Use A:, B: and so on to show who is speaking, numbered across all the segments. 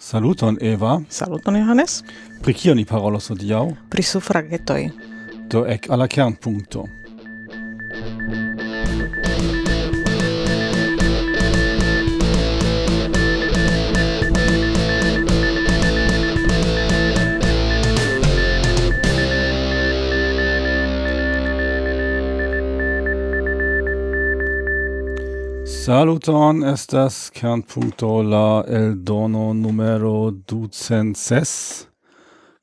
A: Saluton Eva.
B: Saluton Johannes.
A: Pri kio ni parolos hodiaŭ?
B: Pri sufragetoj.
A: Do ek al la kernpunkto. Saluton, estas Kernpunkto la eldono numero ducent ses.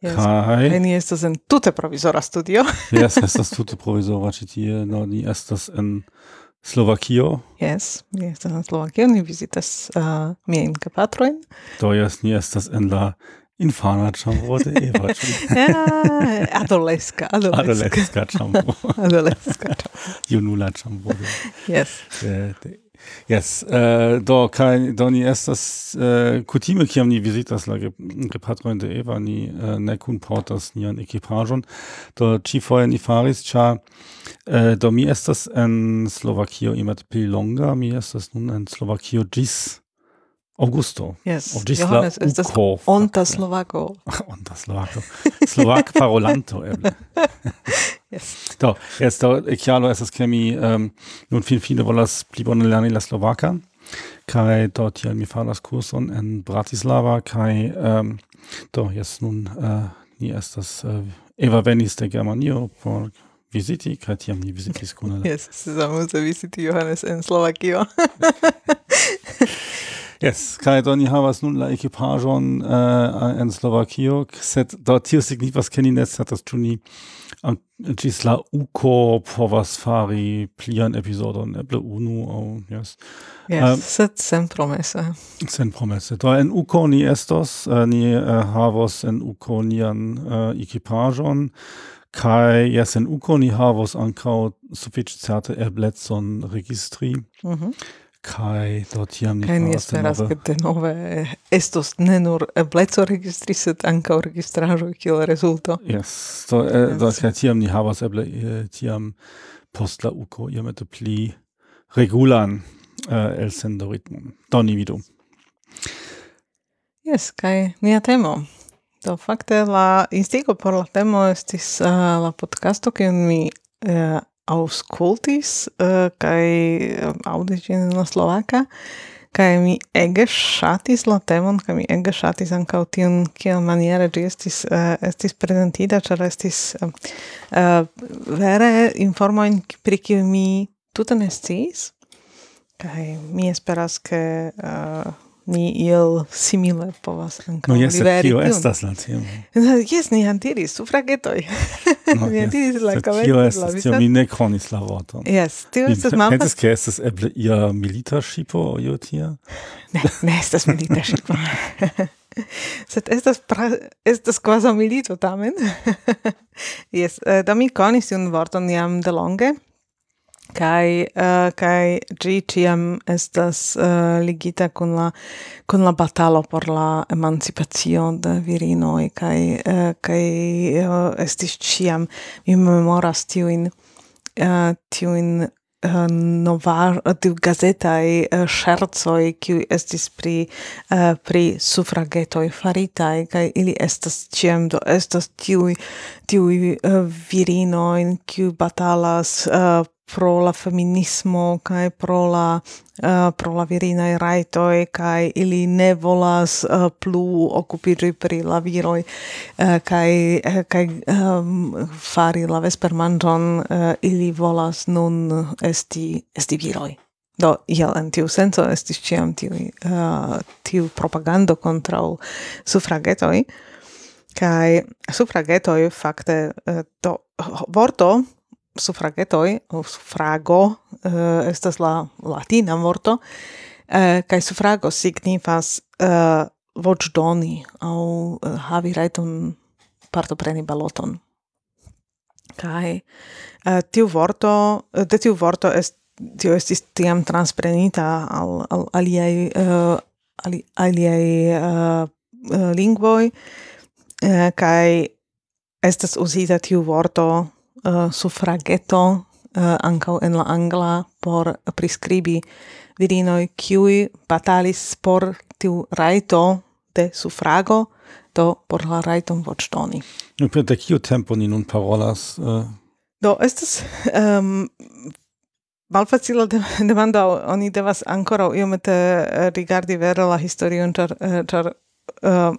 B: Yes. Kai. Ni estas en tute provisora studio.
A: yes, estas tute provisora ĉi tie. No, ni estas en Slovakio.
B: Yes, ni estas en Slovakio, ni vizitas uh, miajn gepatrojn.
A: Do yes, ni estas en la infana ĉambro de Eva.
B: ja, adoleska, adoleska.
A: Adoleska ĉambro.
B: adoleska ĉambro.
A: Junula ĉambro.
B: Yes.
A: De, de Yes, uh, do kai do ni estas uh, kutime kiam ni vizitas la gepatrojn de Eva ni uh, ne kunportas nian ekipaĵon. Do ĉifoje ni faris ĉar uh, do mi estas en Slovakio imat pli longa mi estas nun en Slovakio ĝis Augusto.
B: Yes, Johannes, ist das onta Slovako.
A: onta Slovako. Slovak parolanto,
B: yes.
A: Do, yes, do, chiaro, es ke mi um, nun fin fine volas pli bone lerni la Slovaka, kai do tiel mi faras kurson en Bratislava, kai um, do, yes, nun uh, ni estas uh, eva venis de Germanio por visiti, kai tiam ni visitis kun
B: Yes, es amuse visiti Johannes en Slovakio.
A: Yes, kai do ni havas nun la ekipajon uh, eh, en Slovakio, sed do tio signifas ke ni ne certas ĉu ni ĝis la uko povas fari plian epizodon, eble unu aŭ oh, yes.
B: Yes, uh, sed sen promese.
A: Sen promese. Do en uko ni estos, uh, ni uh, havos en uko nian uh, ekipajon, kai yes en uko ni havos ankaŭ sufiĉe certe eblecon registri. Mhm. Mm Kai do tiam
B: ni Kai ni esperas ke denove estos ne nur ebleco registri sed ankaŭ registraro kiel rezulto.
A: Yes, do eh, yes. do ke tiam ni havas eble eh, tiam post la uko iomete pli regulan uh, elsendo ritmo Do ni vidu.
B: Yes, kai nia temo. Do fakte la instigo por la temo estis uh, la podcasto kiun mi uh, auscultis uh, kai eh, audis in la slovaka kai mi ege shatis la temon kai mi ege ŝatis ankaŭ tion kiel maniere ĝi estis uh, estis prezentita ĉar estis uh, uh, vere informojn pri kiuj mi tute ne sciis. Mi esperas ke uh, ni il simile povas ankaŭ
A: no, yes, liveri tio estas la tio.
B: Jes, ni antiris sufragetoj.
A: No, ni antiris la kaveron. Tio estas tio, mi ne konis la vorton.
B: Jes, tio estas mampa.
A: Pensis, ke estas eble ia milita ŝipo io tia?
B: Ne, ne estas milita ŝipo. Sed estas pra, estas quasi milito tamen. Jes, eh, da mi konis tiun vorton jam delonge kai uh, kai gi tiam estas uh, ligita con la con la batalo por la emancipazio de virino e kai uh, kai uh, estis tiam mi memoras tiujn uh, tiujn uh, novar tiu gazeta e uh, e kiu estis pri uh, pri farita e kai ili estas ĉiam do estas tiu tiu uh, in kiu batalas uh, pro la feminismo kai pro la uh, pro la virina raito e kai ili ne volas uh, plu occupiri pri la viroi uh, eh, kaj kai um, ehm, fari la vesper manjon uh, ili volas nun esti esti viroi do iel en tiu senso esti ciam tiu tiu propagando contra sufragetoi kai sufragetoi fakte do vorto suffragetoi, o suffrago, uh, estas la latina vorto, uh, kai suffrago signifas uh, voĉdoni au uh, havi rajton partopreni baloton. Kai uh, tiu vorto, de tiu vorto est tio estis tiam transprenita al, al aliei uh, ali, aliei uh, lingvoi, uh, kai estas usita tiu vorto uh, suffragetto eh, uh, ankaŭ en la angla por priskribi virinoj kiuj batalis por tiu rajto de suffrago do por la rajton voĉdoni.
A: Nu per de kiu tempo ni nun parolas? Uh...
B: Do estas um, ehm, malfacila de demando oni devas ancora iomete rigardi vere la historion ĉar char uh,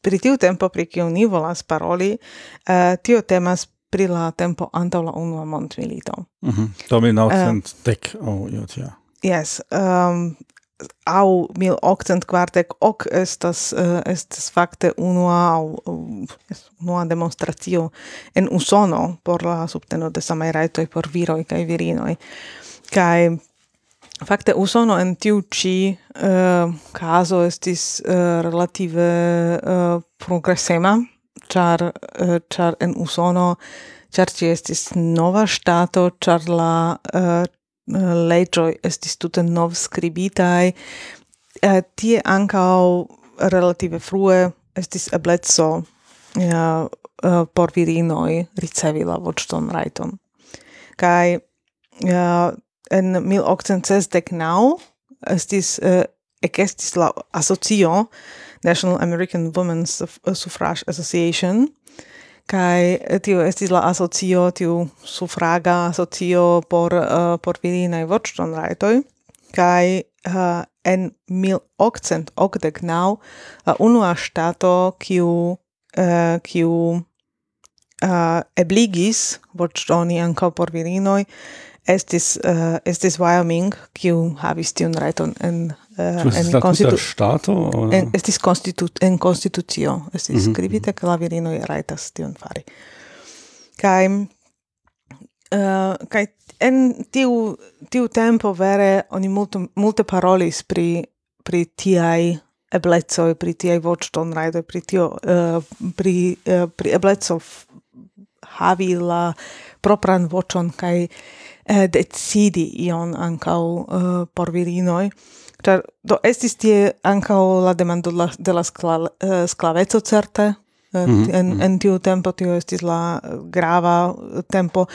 B: pri tiu tempo pri kiu ni volas paroli uh, tio temas pri la tempo antaŭ la unua mondmilito. Mhm.
A: Mm Tamen -hmm. naucent eh, uh, dek aŭ tia.
B: Yes, um, au mil octent quartec hoc estas uh, estas fakte unua au uh, unua demonstratio en Usono por la subteno de samai raitoi por viroi kai virinoi kai fakte Usono en tiu ĉi eh, uh, caso estis uh, relative uh, progresema char uh, char en Usono. Char ci estis nova stato char la eh, eh, uh, legioi estis tute nov scribitai uh, tie ancao relative frue estis eblezzo uh, uh, por virinoi ricevi la voĉton rajton. Kaj uh, en 1869 estis uh, ekestis la asocio National American Women's uh, Suffrage Association. Kai eh, tio estis la asocio tiu sufraga asocio por uh, por virinaj voĉdonrajtoj kai uh, en 1889 la unua ŝtato kiu uh, kiu uh, ebligis voĉdoni ankaŭ por virinoj estis uh, estis Wyoming kiu havis tiun rajton en
A: Uh, en constitu... stato?
B: En, estis constitu... en constitucio, estis mm -hmm. scribite che la virino raitas tion fari. Kai, uh, eh, kai en tiu, tiu tempo vere oni multe, multe parolis pri, pri tiai eblecoj, pri tiai voĉton rajdoj, pri tio, uh, pri, uh, pri eblezzo havi la propran voĉon kai uh, decidi ion ancau uh, por virinoi. Ĉar do estis tie ankaŭ la demando la, de la skla, uh, eh, sklaveco certe. Mm -hmm. en, mhm. en tiu tempo tio estis la grava eh, tempo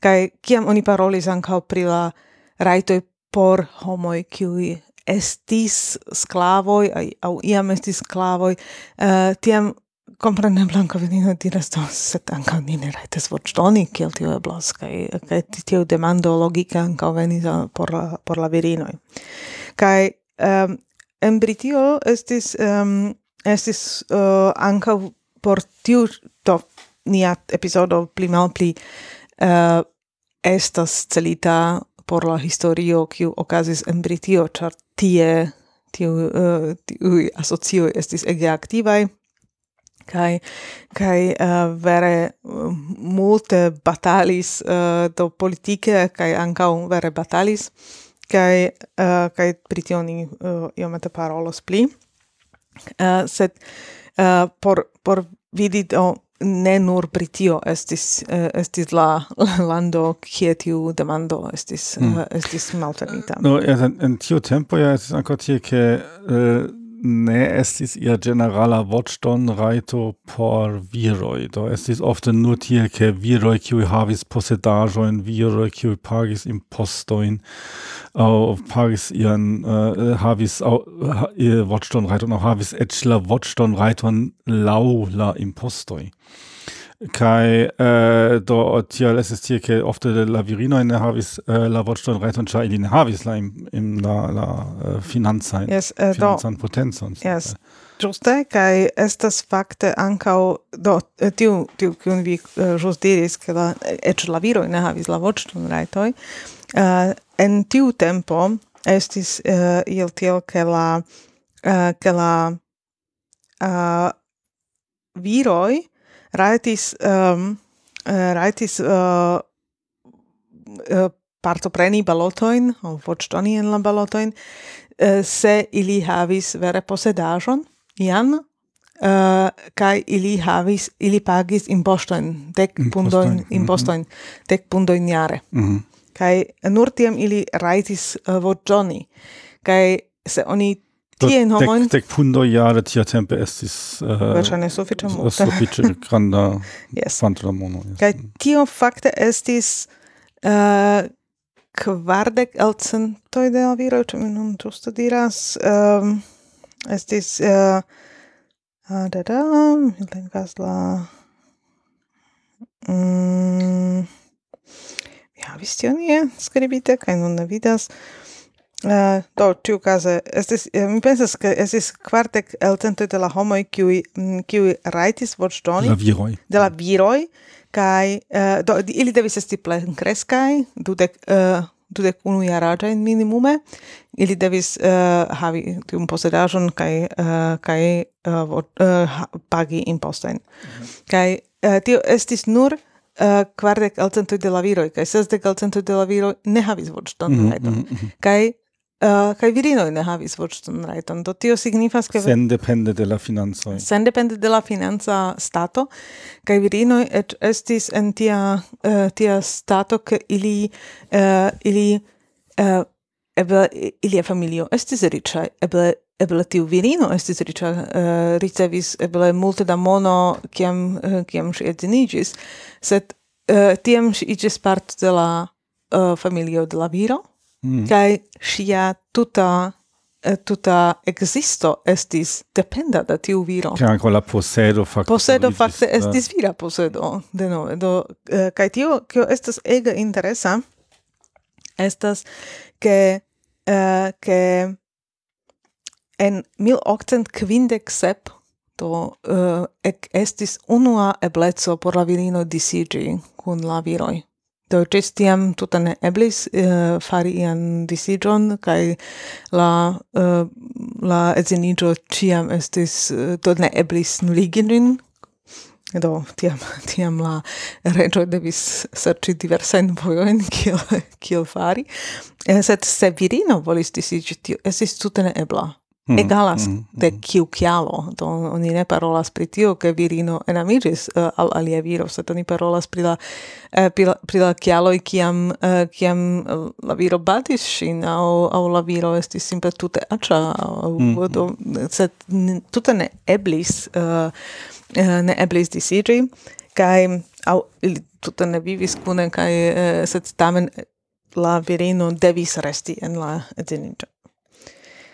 B: kai kiam oni parolis ankaŭ pri la raitoi por homoi kiui estis sclavoi, au iam estis sklavoj uh, tiam kompreneble ankaŭ venino diras do sed ankaŭ ni ne rajtas voĉdoni kiel tio eblas kaj kaj tiu demando logika ankaŭ venis por la, por la virinoj kai um, en Britio estis um, estis eh, uh, anka por tiu to nia episodo pli mal pli uh, estas celita por la historio kiu okazis en Britio ĉar tie tiu eh, uh, tiu asocio estis ege aktivaj. Kai kai uh, vere uh, multe batalis uh, do politike kai anka vere batalis kai uh, kai pritioni uh, eh, io meta iomete parolos pli uh, sed uh, por por vidi do ne nur pritio estis uh, estis la, lando kie tiu demando estis mm. uh, estis malfermita
A: no en, en tiu tempo ja estis ancora tie ke uh, ne estis ia generala voĉdon rajto por viroj do estis ofte nur tie ke viroj kiuj havis posedaĵojn viroj kiuj pagis impostojn. Aŭ pagis ian uh, havis aŭ uh, voĉdon rajton aŭ havis eĉ la voĉdon rajton laŭ la impostoj Kai äh, do tiel es ist hier ke ofte la virino in havis äh, la vorton reton ĉar ili ne havis la im, im la la äh, uh, financajn
B: yes, uh,
A: financan do, potencon.
B: Yes. Ĝuste kai estas fakte ankaŭ do äh, tiu tiu kiun vi uh, uh, diris ke la eĉ la viroj ne havis la voĉton rajtoj. Uh, en tiu tempo estis uh, il tiel ke la uh, ke la uh, viroj rajtis um, ehm, eh, rajtis uh, eh, uh, eh, partopreni o voĉdoni en la balotoin uh, se ili havis vere posedaĵon ian, uh, kai ili havis, ili pagis impoŝtojn, dek pundoin mhm. impostojn, mm -hmm. dek pundoin jare. Mm -hmm. kai nur tiam ili rajtis uh, voĉdoni. kai se oni tie in
A: dek pundo jare tia tempe estis
B: uh, verŝajne sufiĉe multe
A: sufiĉe granda yes. kvanto da mono
B: yes. kaj tio fakte estis uh, kvardek elcentoj de la viroj ĉu mi nun ĝuste diras um, estis uh, Ah, da da, mi lengas la... Mm, mi havis tion ie skribite, kai nun ne vidas. Uh, Uh, do, tiu case, estis, eh, mi pensas che estis quartec el centoi de la homoi qui, mm, qui raitis voĉdoni
A: La viroi.
B: De la viroi, kai, uh, eh, do, ili devis esti plen crescai, dudec, uh, dudec unu jaragiae minimume, ili devis uh, havi tium posedajon kai, uh, kai uh, vort, uh, pagi impostain. Mm -hmm. Kai uh, tio estis nur uh, quardec el centoi de la viroi, kai sesdec el centoi de la viroi ne havis vortstoni. Mm -hmm. Mhm. Kai Eh, uh, kai virino ne havis voĉton rajton, do tio signifas ke
A: sendepende de la financoj.
B: Sendepende de la financa stato, kaj virino et estis en tia uh, tia stato ke ili uh, ili uh, eble ilia familio estis riĉa, eble eble tiu virino estis riĉa, uh, ricevis eble multe da mono kiam uh, kiam ŝi edziniĝis, sed uh, tiam ŝi iĝis part de la uh, familio de la viro. Mm. Kaj ŝia tuta eh, tuta existo estis dependa da tiu viro.
A: Che anche la posedo fakte.
B: Posedo fakte estis vira posedo, de no Do, kai kaj tio, kio estas ega interesa, estas che uh, eh, che en 1857 do uh, ec estis unua ebleco por la virino disigi kun la viroi. Do gestiam tiam ne eblis uh, fari ian decision kai la uh, la edziniĝo ciam estis uh, do ne eblis nuligi. Do tiam tiam la reĝo devis serĉi diversajn vojojn kiel kiel fari. Eh, sed se virino volis disiĝi tio estis tute ne ebla mm. egalas mm. de mm. kiu kialo. Do oni ne parolas pri tio, ke virino enamigis uh, eh, al alia viro, sed oni parolas pri la, uh, pri la, pri la kiam, uh, kiam la viro batis ŝin, aŭ, aŭ la viro estis simple tute aĉa, aŭ, mm. do, mm. sed tute ne eblis, uh, ne eblis disiĝi, kaj aŭ ili tute ne vivis kune, kaj uh, sed tamen la virino devis resti en la edziniĝo.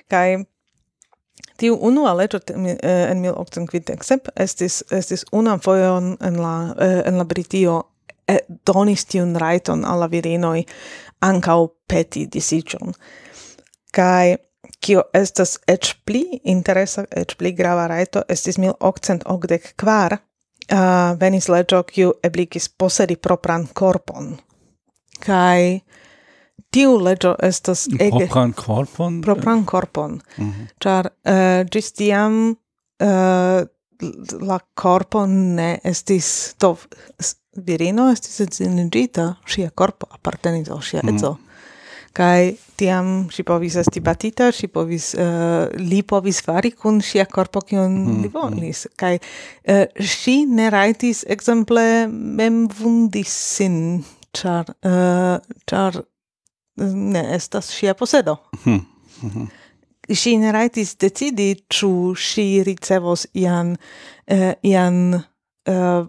B: Kaj Tiu unua leĝo eh, en 1857 estis estis unam foion en la eh, en la Britio e, donis tiun raiton al la virinoj ankaŭ peti disiĝon. Kai kio estas ec pli interesa, ec pli grava raito, estis 1884 uh, eh, venis leĝo kiu ebligis posedi propran corpon. Kai tiu legio estas
A: ege... Propran corpon?
B: Propran corpon. Mm -hmm. Char, uh, eh, gis tiam uh, la corpo ne estis... To, virino estis edzinigita, sia corpo appartenis al sia mhm. edzo. Kai tiam si povis esti batita, si povis, uh, li povis fari kun sia corpo kion mm. li mhm. volis. Kai uh, si ne raitis exemple mem vundis sin, char, uh, char ne estas ŝia posedo. Mm -hmm. Ŝi ne rajtis decidi, ĉu ŝi ricevos ian, uh, ian uh,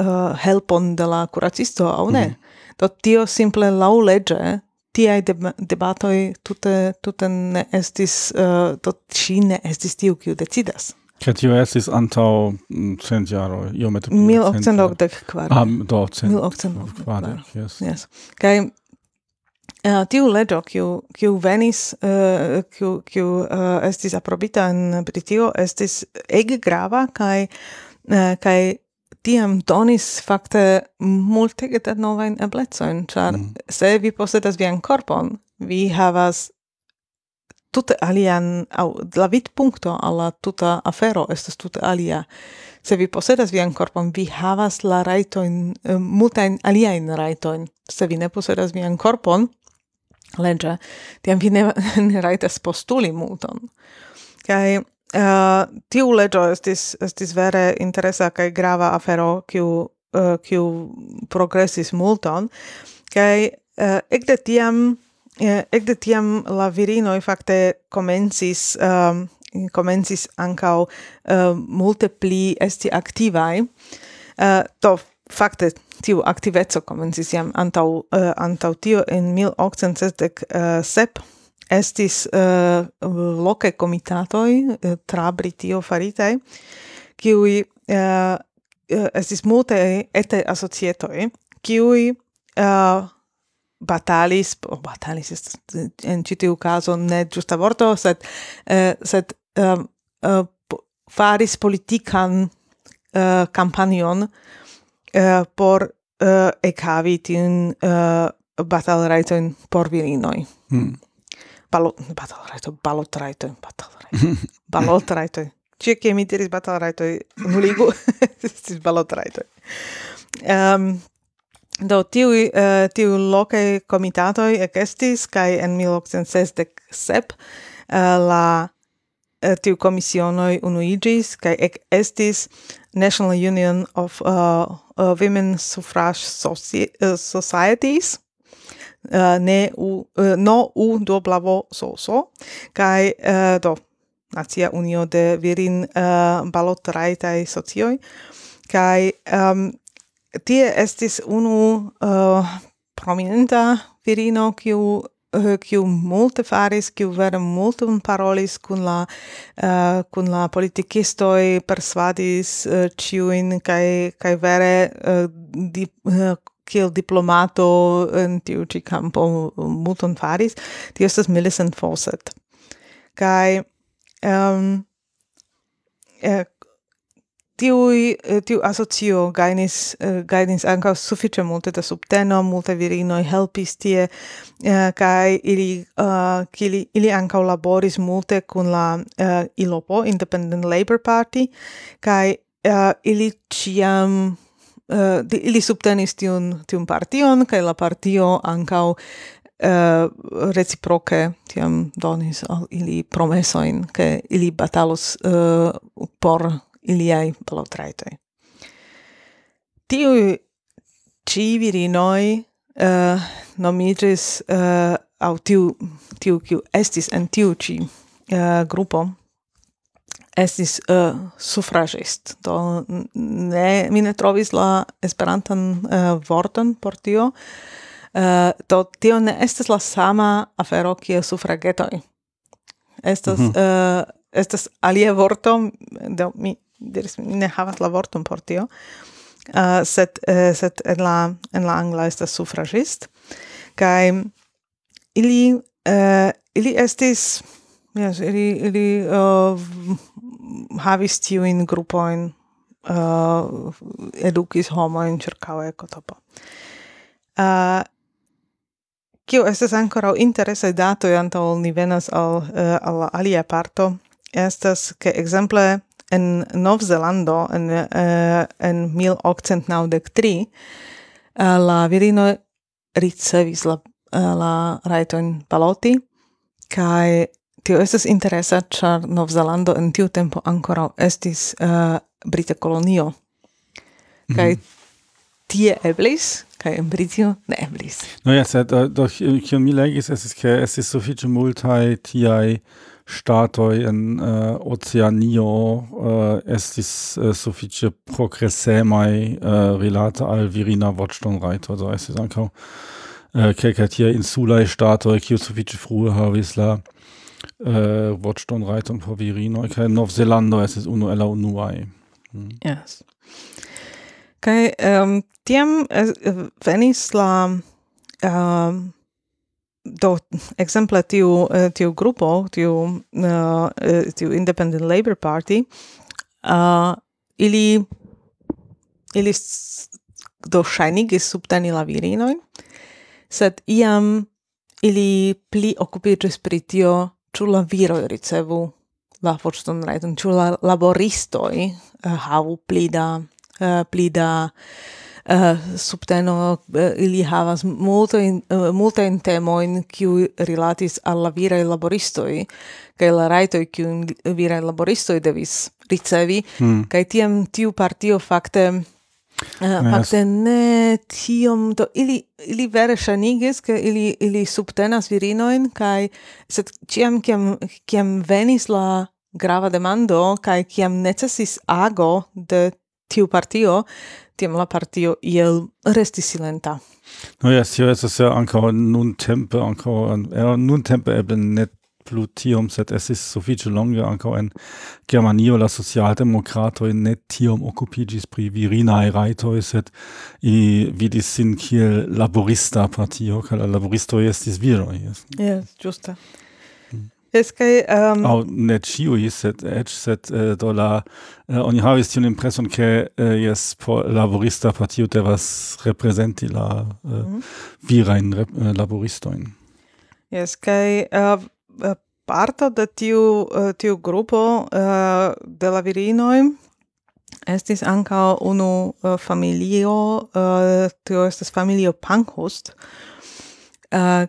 B: uh, helpon de la kuracisto aŭ ne. Mm -hmm. Do tio simple laŭleĝe tiaj deb debatoj tute, tute ne estis, uh, do ŝi ne estis tiu, kiu decidas.
A: Ke tio estis antau mm, cent jaro, iomete pli.
B: Mil okcent okdek kvar.
A: Ah, do, cent.
B: Mil okcent okdek kvar, yes. Yes. Kai, Uh, tiu leĝo kiu kiu venis uh, kiu kiu uh, estis aprobita en Britio estis ege grava kaj uh, kaj tiam donis fakte multege da novajn eblecojn ĉar mm. se vi posedas vian korpon vi havas tute alian au la vidpunkto alla tuta afero estas tute alia se vi posedas vian korpon vi havas la rajtojn, multajn aliajn rajtojn. Se vi ne posedas vian korpon legge, tiam vi ne, ne rajtas postuli multon. Kai uh, eh, tiu legge estis, estis vere interesa kai grava afero, kiu, uh, kiu progressis multon, Kai uh, eh, ekde tiam Eh, ekde tiam la virinoj fakte komencis um, komencis ankaŭ uh, multe pli esti aktivaj. Uh, to, fakte tiu aktiveco komencis jam antaŭ uh, eh, antaŭ tio en 1867 eh, estis uh, loke komitatoj tra Britio faritaj kiuj uh, estis multe ete asocietoj kiuj uh, batalis oh, batalis est en ĉi tiu kazo ne ĝusta vorto sed uh, sed uh, uh, faris politikan uh, kampanion uh, Eh, por eh, uh, ecavi tin eh, uh, batal rajtojn por virinoi. Mm. Balo, batal rajtoj, balot rajtoj, batal rajtoj, balot rajtoj. Cie che mi diris batal rajtoj nuligu, estis balot rajtoj. Um, ehm, do tiu uh, tiu locae comitatoi ecestis, kai en 1867 uh, la tiu commissionoi unuigis, kai ec estis National Union of uh, uh, women suffrage soci uh, societies. Uh, ne u uh, no u doblavo soso. Kai uh, do Nacia Unio de Virin uh, balot raitai socioi. Kai um, tie estis unu uh, prominenta virino kiu Eh, kiu multe faris, kiu vere multum parolis kun la eh, uh, kun la politikistoj, persvadis uh, eh, ciuin, kai, kai vere uh, di, uh, kiel diplomato in tiu ci campo multon faris, ti estas Millicent Fawcett. Kai, um, ehm, eh, tiu eh, tiu asocio gainis eh, gainis ankaŭ sufiĉe multe da subteno multe virinoj helpis tie uh, kaj ili uh, ili ili ankaŭ laboris multe kun la uh, ILOPO Independent Labour Party kaj uh, ili ciam uh, ili subtenis tiun tiun partion kaj la partio ankaŭ Uh, reciproke tiam donis al ili promesoin, ke ili batalos uh, por iliai portretoi. Tiui ci virinoi uh, eh, nomigis uh, au tiu tiu kiu estis en tiu ci uh, grupo estis uh, suffragist do ne mi ne trovis la esperantan uh, vorton por tio uh, do tio ne estis la sama afero kiel suffragetoi. estas mm -hmm. uh, estas alie vorto do mi diris mi ne havas la vorton por tio uh, sed uh, sed en la en la angla estas suffragist kaj ili uh, ili estis yes, ili ili uh, havis tiujn grupojn uh, edukis homojn ĉirkaŭe Kotopo. Uh, kio estas ankoraŭ interesaj datoj antaŭ ol ni venas al, uh, al la alia parto, estas ke ekzemple en Novzelando en uh, en 1893 uh, eh, la virino ricevis la uh, la rajton baloti kaj tio estas interesa ĉar Novzelando en tiu tempo ankoraŭ estis uh, brita kolonio kaj mm -hmm. tie eblis kaj en Britio ne eblis.
A: No ja, sed do kion mi legis estis ke estis sufiĉe multaj tiaj ŝtatoj en uh, Oceanio uh, estis uh, sufiĉe progresemaj uh, rilate al virina voĉdonrajto, do estis ankaŭ uh, kelkaj tiaj insulaj ŝtatoj, kiuj sufiĉe frue havis la uh, voĉdonrajton por virinoj kaj Novzelando estis unu el la unuaj.
B: Mm. Yes. Kaj um, tiam venis la um, do exemple tiu eh, tiu grupo tiu uh, tiu independent labor party uh, ili ili do ŝajnigis subteni la virinojn sed iam ili pli okupiĝis pri tio ĉu la viroj ricevu la voĉdonrajton ĉu la laboristoj uh, havu pli da uh, pli da Eh, subteno eh, ili havas multo in, eh, multe in temoin kiu rilatis alla virai laboristoi kaj la raitoj kiu virai laboristoi devis ricevi mm. kaj tiam tiu partio fakte Uh, fakte ne tiom do ili ili vere ŝanigis ke ili ili subtenas virinojn kaj sed ĉiam kiam kiam venis la grava demando kaj kiam necesis ago de tiu partio, tiam la partio iel resti silenta.
A: No yes, tio estas ja ankaŭ nuntempe ankaŭ nun tempe eble net plu tiom, sed estis sufiĉe longe ankaŭ en Germanio la socialdemokratoj ne tiom okupiĝis pri virinaj rajtoj, sed ili vidis sin kiel laborista partio, kaj la laboristoj estis viroj.
B: Yes, ĝuste. Yes, Es kai ähm,
A: um... aŭ ne ĉiuj set äh, edge set uh, do la uh, äh, oni havis tiun impreson ke uh, jes po laborista partio devas representi la uh, mm -hmm. virajn rep, uh,
B: uh, parto de tiu uh, tiu grupo uh, de la virinoi estis ankaŭ unu uh, familio uh, tio estas familio Pankhurst uh,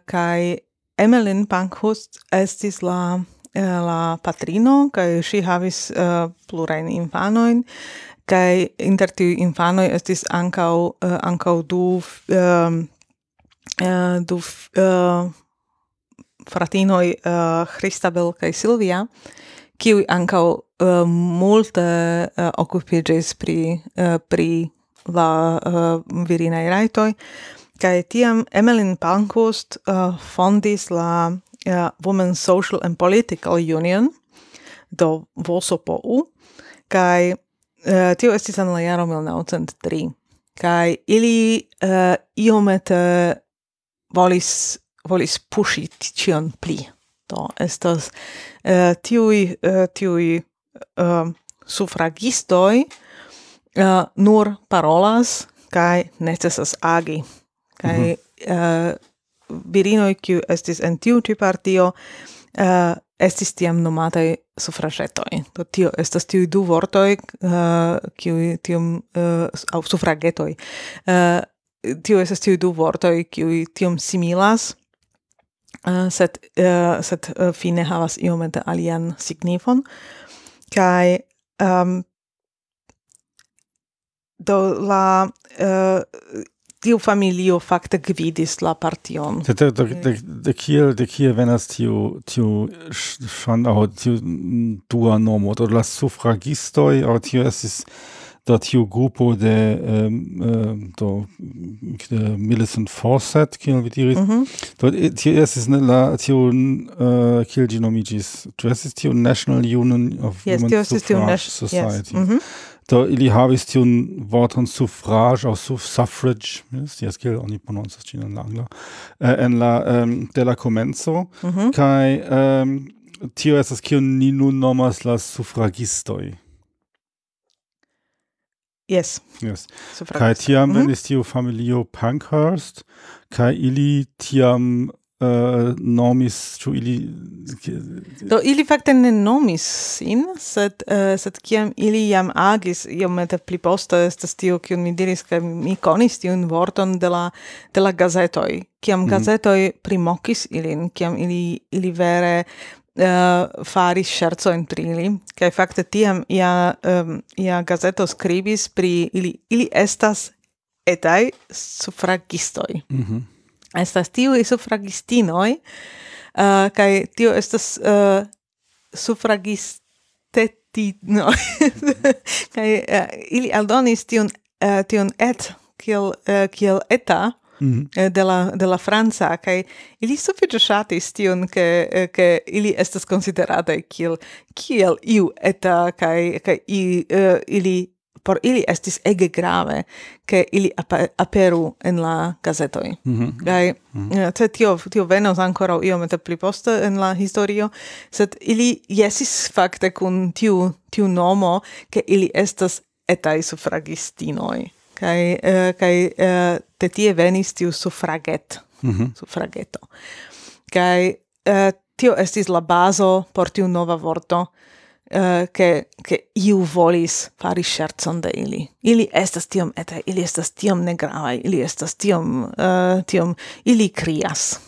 B: Emmeline Pankhurst estis la eh, la patrino kaj ŝi havis uh, plurajn infanojn kaj inter tiuj infanoj estis ankaŭ uh, ankaŭ du uh, uh, du uh, fratinoj uh, Christabel kaj Silvia kiuj ankaŭ uh, multe uh, okupiĝis pri uh, pri la uh, virinaj rajtoj kai tiam Emmeline Pankhurst uh, fondis la uh, Women's Social and Political Union, do VSOPOU, kai uh, tio estis en la jaro 1903. kai ili uh, iomete volis, volis pushi tion pli. Do estas uh, tiui uh, tiui uh, sufragistoj uh, nur parolas kai necessas agi. Kai mm -hmm. uh, eh, virinoj kiu estis en tiu ĉi partio uh, estis tiam nomataj sufragetoj. Do tio estas tiu du vortoj uh, kiuj tiom uh, aŭ sufragetoj. Uh, tio estas tiu du vortoj kiu tiom similas uh, sed uh, sed uh, fine havas iomete alian signifon kaj um, do la uh, tiu familio fakte gvidis la partion.
A: De, de, de, de, kiel, de kiel venas tiu, tiu schon, au tiu dua nomo, do la suffragistoi, au tiu esis da tiu grupo de um, do de Millicent Fawcett, kiel vi diris, mm -hmm. do tiu esis ne la tiu uh, kiel ginomigis, tu esis tiu National Union of
B: yes,
A: Women's Suffrage Society. Yes. Mm -hmm do ili havis tiun vorton suffrage au suff suffrage yes, ties kiel oni prononcas ĝin en la angla uh, en la um, de la komenco -hmm. kaj um, tio estas kiun ni nun nomas la suffragistoj
B: Yes.
A: Yes. Kai tiam venis tiu familio Pankhurst, kai ili tiam uh, nomis, ĉu ili...
B: Do ili fakte ne nomis sin, sed, uh, sed kiam ili jam agis, iomete pli poste estas tio, kiun mi diris, ke mi konis tiun vorton de la, de la gazetoj. Kiam mm -hmm. gazetoj primokis ilin, kiam ili, ili vere äh, uh, fari scherzo in trili, che fakte tiam ia, um, ähm, ia gazeto scribis pri ili, ili estas etai suffragistoi. Mm -hmm estas tiu i sufragistinoi uh, eh, kai tio estas eh, uh, sufragistetinoj. kai uh, eh, ili aldonis tiun, uh, tiun et kiel, uh, kiel eta, Mm -hmm. de la de la Franza kai ili sufiĉe ŝatis tion ke ke ili estas konsiderataj kiel kiel iu eta kai kai i, uh, ili por ili estis ege grave ke ili aperu en la gazetoj. Mm -hmm. Kaj mm -hmm. tio, tio venos ancora iomete pli poste en la historio, sed ili jesis fakte kun tiu, tiu nomo ke ili estas etaj sufragistinoj. Kaj, uh, kaj uh, te tie venis tiu sufraget, mm -hmm. sufrageto. Kaj uh, tio estis la bazo por tiu nova vorto, uh, che, che iu volis fari scherzon de ili. Ili estas tiom etaj, ili estas tiom negravaj, ili estas tiom, uh, tiom, ili krias.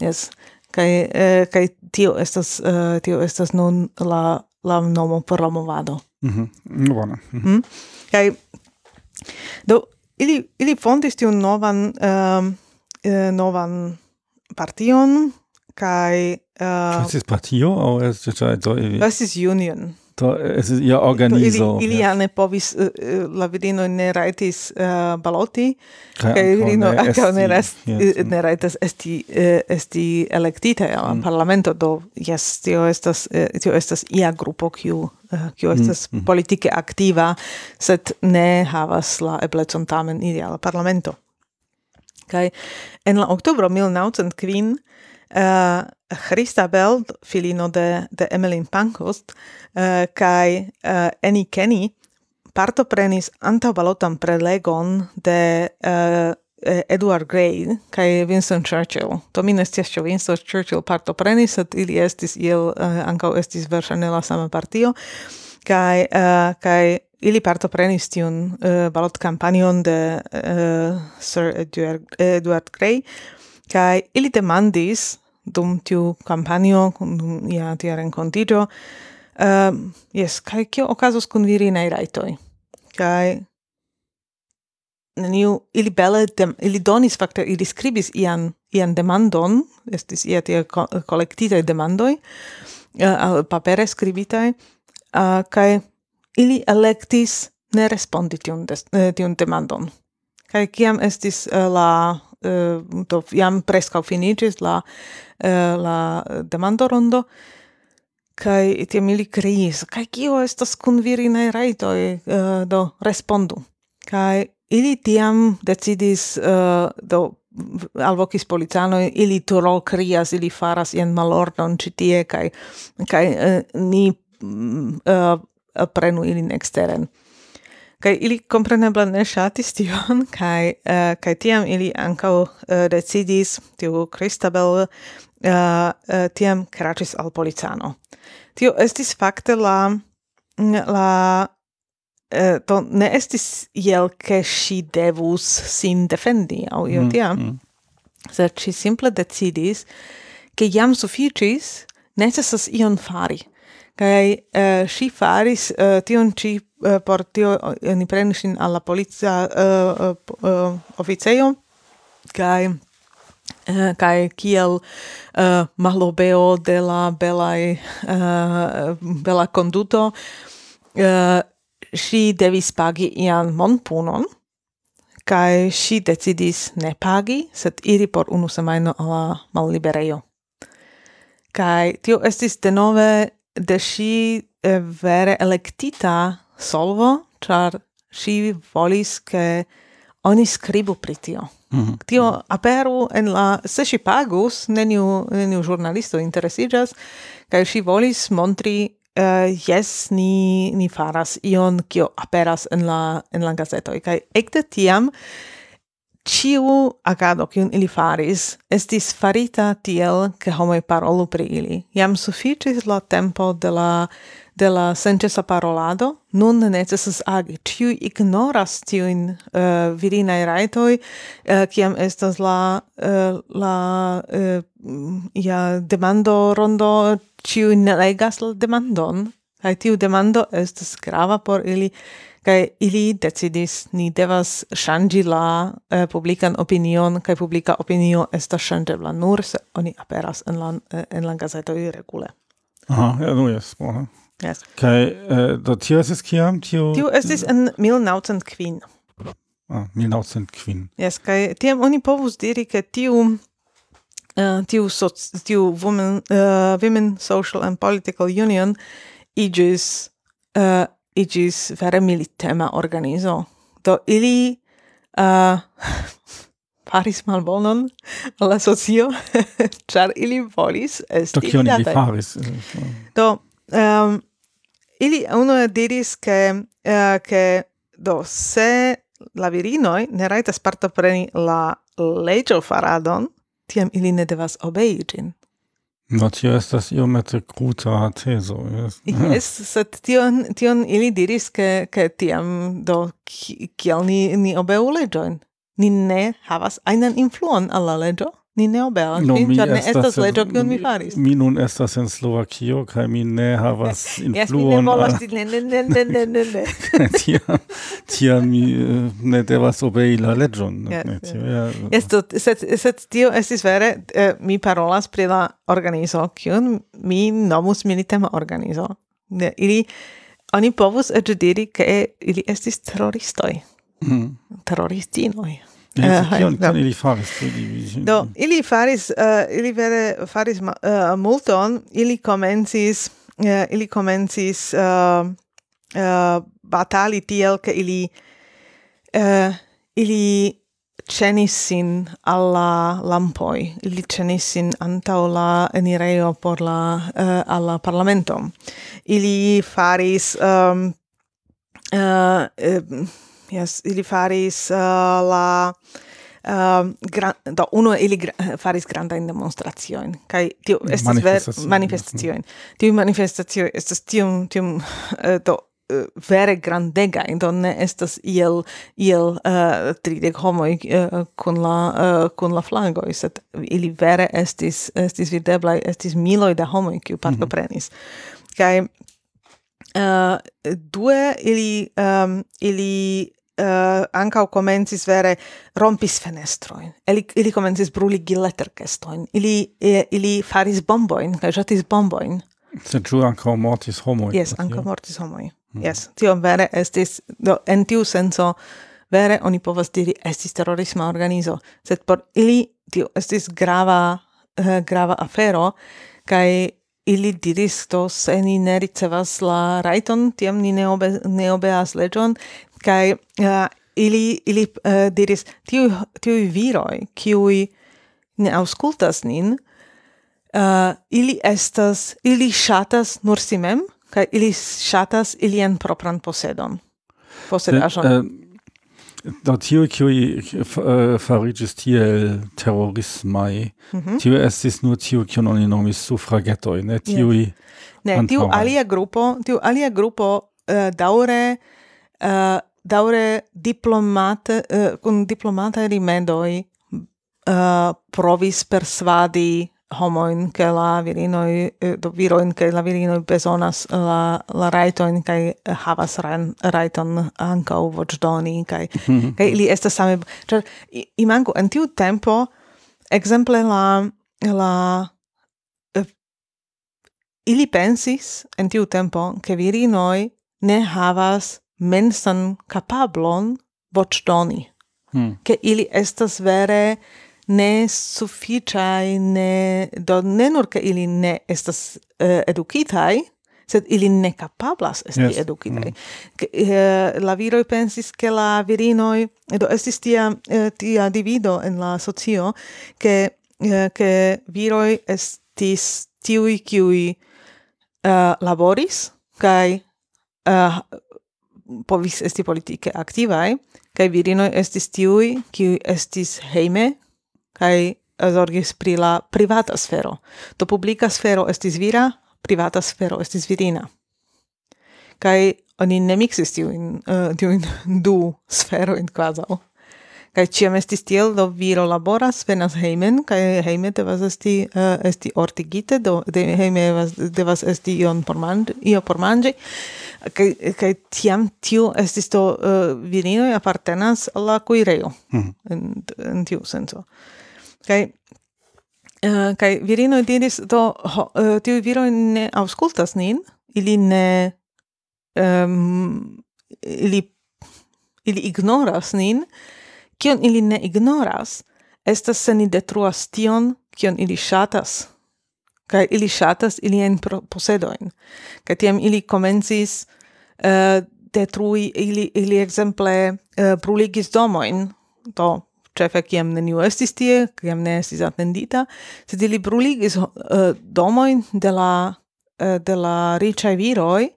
B: Yes. Kai, eh, kai tio estas, uh, tio estas nun la, la nomo por la movado
A: mhm No, bona mhm. Mm -hmm.
B: Kai, do, ili, ili fondis tiun novan, um, uh, novan partion, kai
A: Uh, was ist partio au es ist do
B: ili? Ist union.
A: To, es ist ja organizo.
B: Ili, ili yes. ne povis uh, la virino ne raitis uh, baloti, kai virino ankaŭ ne rest, yes. ne raitas esti uh, esti elektita al mm. parlamento do yes, tio estas uh, tio estas ia grupo kiu uh, kiu uh, estas mm. politike aktiva, sed ne havas la eblecon tamen iri al parlamento. Kai, en la oktobro 1905 uh, Christa Beld, filino de, de Emmeline Pankhurst, uh, kai uh, Annie Kenny partoprenis antaŭbalotan prelegon de uh, Edward Grey kai Winston Churchill. To mi ne Winston Churchill partoprenis, sed ili estis iel uh, ankaŭ estis verŝajne la sama partio kai uh, kai ili partoprenis tiun uh, balotkampanion de uh, Sir Edward, Edward Grey kai ili demandis dum tiu kampanjo, dum ia tia renkontigio. Um, ehm, yes, kai kio okazos kun virinei raitoi? Kai neniu, ili bele, dem, ili donis fakte, ili scribis ian, ian demandon, estis ia tia co collectitae demandoi, uh, papere scribitae, uh, kai ili electis ne respondi tiun, des, tiun demandon. Kai kiam estis uh, la Eh, do jam presca finigis la eh, la demando rondo kai ti mili kriis kai kio estas kun virinai raito uh, eh, do respondu. Kai ili tiam decidis do alvokis policano ili turo krias ili faras jen malordon ĉi tie kai uh, ni mm, prenu ilin exteren kai ili kompreneble ne shatis tion, kai uh, kai tiam ili ankaŭ uh, decidis, tiu Christabel uh, uh, tiam kraĉis al policano. Tio estis fakte la, mm, la uh, to ne estis jel ke ŝi devus sin defendi aŭ io mm, tiam, mm, mm. sed ŝi simple decidis, ke jam sufiĉis, necesas ion fari kai eh, uh, si faris uh, tion ci uh, eh, por tio uh, ni prenis in alla polizia uh, uh, oficejo kai uh, kai kiel uh, malobeo de la belai uh, bela conduto uh, si devis pagi ian monpunon. Kai si decidis ne pagi sed iri por unu semajno alla malliberejo. Kai tio estis denove de si eh, vere electita solvo, char si volis che oni scribu pri tio. Mm -hmm. Tio aperu en la... Se si pagus, neniu, neniu giornalisto interesigas, kai si volis montri eh, uh, yes, ni, ni faras ion, kio aperas en la, en la gazetoi. Kai ecte tiam, ciu agado kiun ili faris estis farita tiel che homoi parolu pri ili. Iam sufficis la tempo de la de la sencesa parolado, nun necesas agi. Ciu ignoras tiuin uh, eh, virinae raitoi, uh, eh, ciam estas la, uh, la uh, ja, demando rondo, ciu ne legas la demandon, kai tiu demando estas grava por ili, kai ili decidis ni devas shangi la eh, uh, publican opinion kai publica opinio esta ŝanĝebla nur se oni aperas en la eh, en la gazeto regule.
A: Aha, ja, nu jes, bona.
B: Yes.
A: kai uh, do tio es kiam? Tio,
B: tio estis en 1905.
A: Ah, 1905.
B: Yes, kai tiam oni povus diri, ke tiu Uh, tiu soc, tiu women uh, women social and political union igis uh, igis vere militema organizo. Do ili uh, faris malbonon la socio, char ili volis esti
A: Do, kion ili faris?
B: Do, um, ili uno diris che, uh, che do, se la virinoi ne raitas partopreni la legio faradon, tiam ili ne devas obei gin.
A: Do tio estas iomete kruta tezo. Yes,
B: yes sed tion, tion ili diris, ke, ke tiam do kiel ni, ni obeu leĝojn. Ni ne havas einen influon al la leĝo? Ni ne obeas no, vin, ĉar ne estas leĝo, kiun mi faris.
A: Mi nun estas en Slovakio, kaj mi ne havas influon. Jes, mi ne
B: volas, ne, ne, ne, ne, ne, ne.
A: Tiam mi eh, ne devas obei la leĝon. Yes, sed tio
B: estis vere, eh, mi parolas pri la organizo, kiun mi nomus militema organizo. Ili, oni povus eĉ diri, ke ili estis teroristoj.
A: Mhm.
B: Terroristinoj.
A: Ja, kion, kion ili faris?
B: Do, ili faris, uh, ili vere faris uh, eh, multon, ili comencis, uh, ili comencis uh, uh, batali tiel, che ili, uh, ili cenis sin alla lampoi, ili cenis sin antau la enireo por la, uh, alla parlamento. Ili faris um, uh, uh, yes, ili faris uh, la Uh, gran, do uno ili gra, faris grandajn demonstrazioin kai tio estas ver manifestazioin tio manifestazio estas tio tio uh, eh, do uh, vere grandega in donne estas iel iel uh, tridek homoj uh, kun la uh, kun la flago sed ili vere estis estis videblaj estis miloj da homoj kiu mhm. partoprenis mm -hmm. kai uh, due ili um, ili uh, ancau comencis vere rompis fenestroin. Ili, ili comencis bruligi lettercestoin. Ili, eh, ili faris bomboin, cae jetis bomboin.
A: Se ju ancau mortis homoi.
B: Yes, ancau mortis homoi. Mm. Yes, tio vere estis, do, en tiu senso, vere oni povas diri estis terrorisma organizo, sed por ili tio estis grava, uh, grava afero, cae ili diris to se ni ne ricevas la raiton, tiam ni ne, obe, ne obeas legion, Kai uh, ili ili uh, diris tiu tiu viroi kiui ne auskultas nin uh, ili estas ili shatas nur simem kai ili shatas ilien propran posedon posedajon uh,
A: Do tiu kiuj uh, fariĝis tiel terorismaj, mm -hmm. tiu estis nur tiu kiun oni nomis suffragetoi, ne tiuj yeah.
B: Ne, tiu alia grupo, tiu alia grupo uh, daure uh, daure diplomate eh, uh, kun diplomata rimedoi uh, eh, provis persvadi homoin ke la virinoi eh, do viroin ke la virinoi bezonas la la raiton kai havas ran raiton anka voĉdoni kai mm -hmm. kai ili esta same cioè i manco en tiu tempo exemple la la uh, ili pensis en tiu tempo ke virinoi ne havas mensan capablon vocdoni. Hmm. Che ili estas vere ne sufficiai, ne, do ne nur che ili ne estas uh, educitai, sed ili ne capablas esti yes. educitai. Mm. uh, la viroi pensis che la virinoi, do estis tia, uh, tia divido en la socio, che, uh, che viroi estis tiui, kiui uh, laboris, kai uh, povis esti politike aktivaj kaj virinoj estis tiuj kiuj estis hejme kaj zorgis pri la privata sfero. To publika sfero estis vira, privata sfero estis virina. Kaj oni ne mixis tiujn uh, tiujn du sferojn kvazaŭ. Kaj ciam estis tiel, do viro laboras, venas heimen, kaj heime devas esti, uh, esti ortigite, do de, heime devas, devas esti ion por mangi, io por mangi, kaj, kaj tiam tiu estis to eh, uh, virino apartenas la kuirejo, mm -hmm. en, en tiu senso. Kaj eh, Uh, kai virino diris do ho, uh, tiu viro ne auscultas nin ili ne um, ili ili ignoras nin kion ili ne ignoras, estas se ni detruas tion, kion ili shatas, kai ili shatas ilien posedoin. Kai tiam ili comencis uh, detrui, ili, ili exemple uh, bruligis domoin, to cefe kiam neniu estis tie, kiam ne estis attendita, sed ili bruligis uh, domoin de la, uh, de la ricai viroi,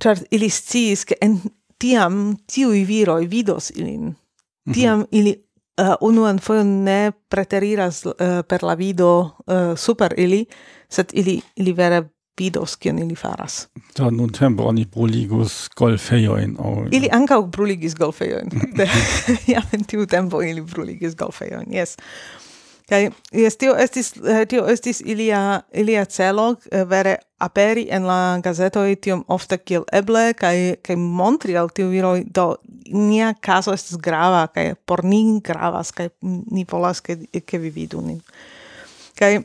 B: char ili sciis, che en tiam tiui viroi vidos ilin. Mhm. tiam mm -hmm. ili uh, unuan foion ne preteriras uh, per la vido uh, super ili, sed ili, ili vere vidos kion ili faras.
A: Da, nun tempo oni bruligus golfejoin. Au...
B: Ili ancau bruligis golfejoin. Jam en tiu tempo ili bruligis golfejoin, jes kai jes tio estis eh, tio estis ilia ilia celo eh, vere aperi en la gazeto tiom ofte kiel eble kai kai montri al tiu do nia caso estas grava kai por ni gravas kai ni volas ke ke vi vidu nin. kai uh,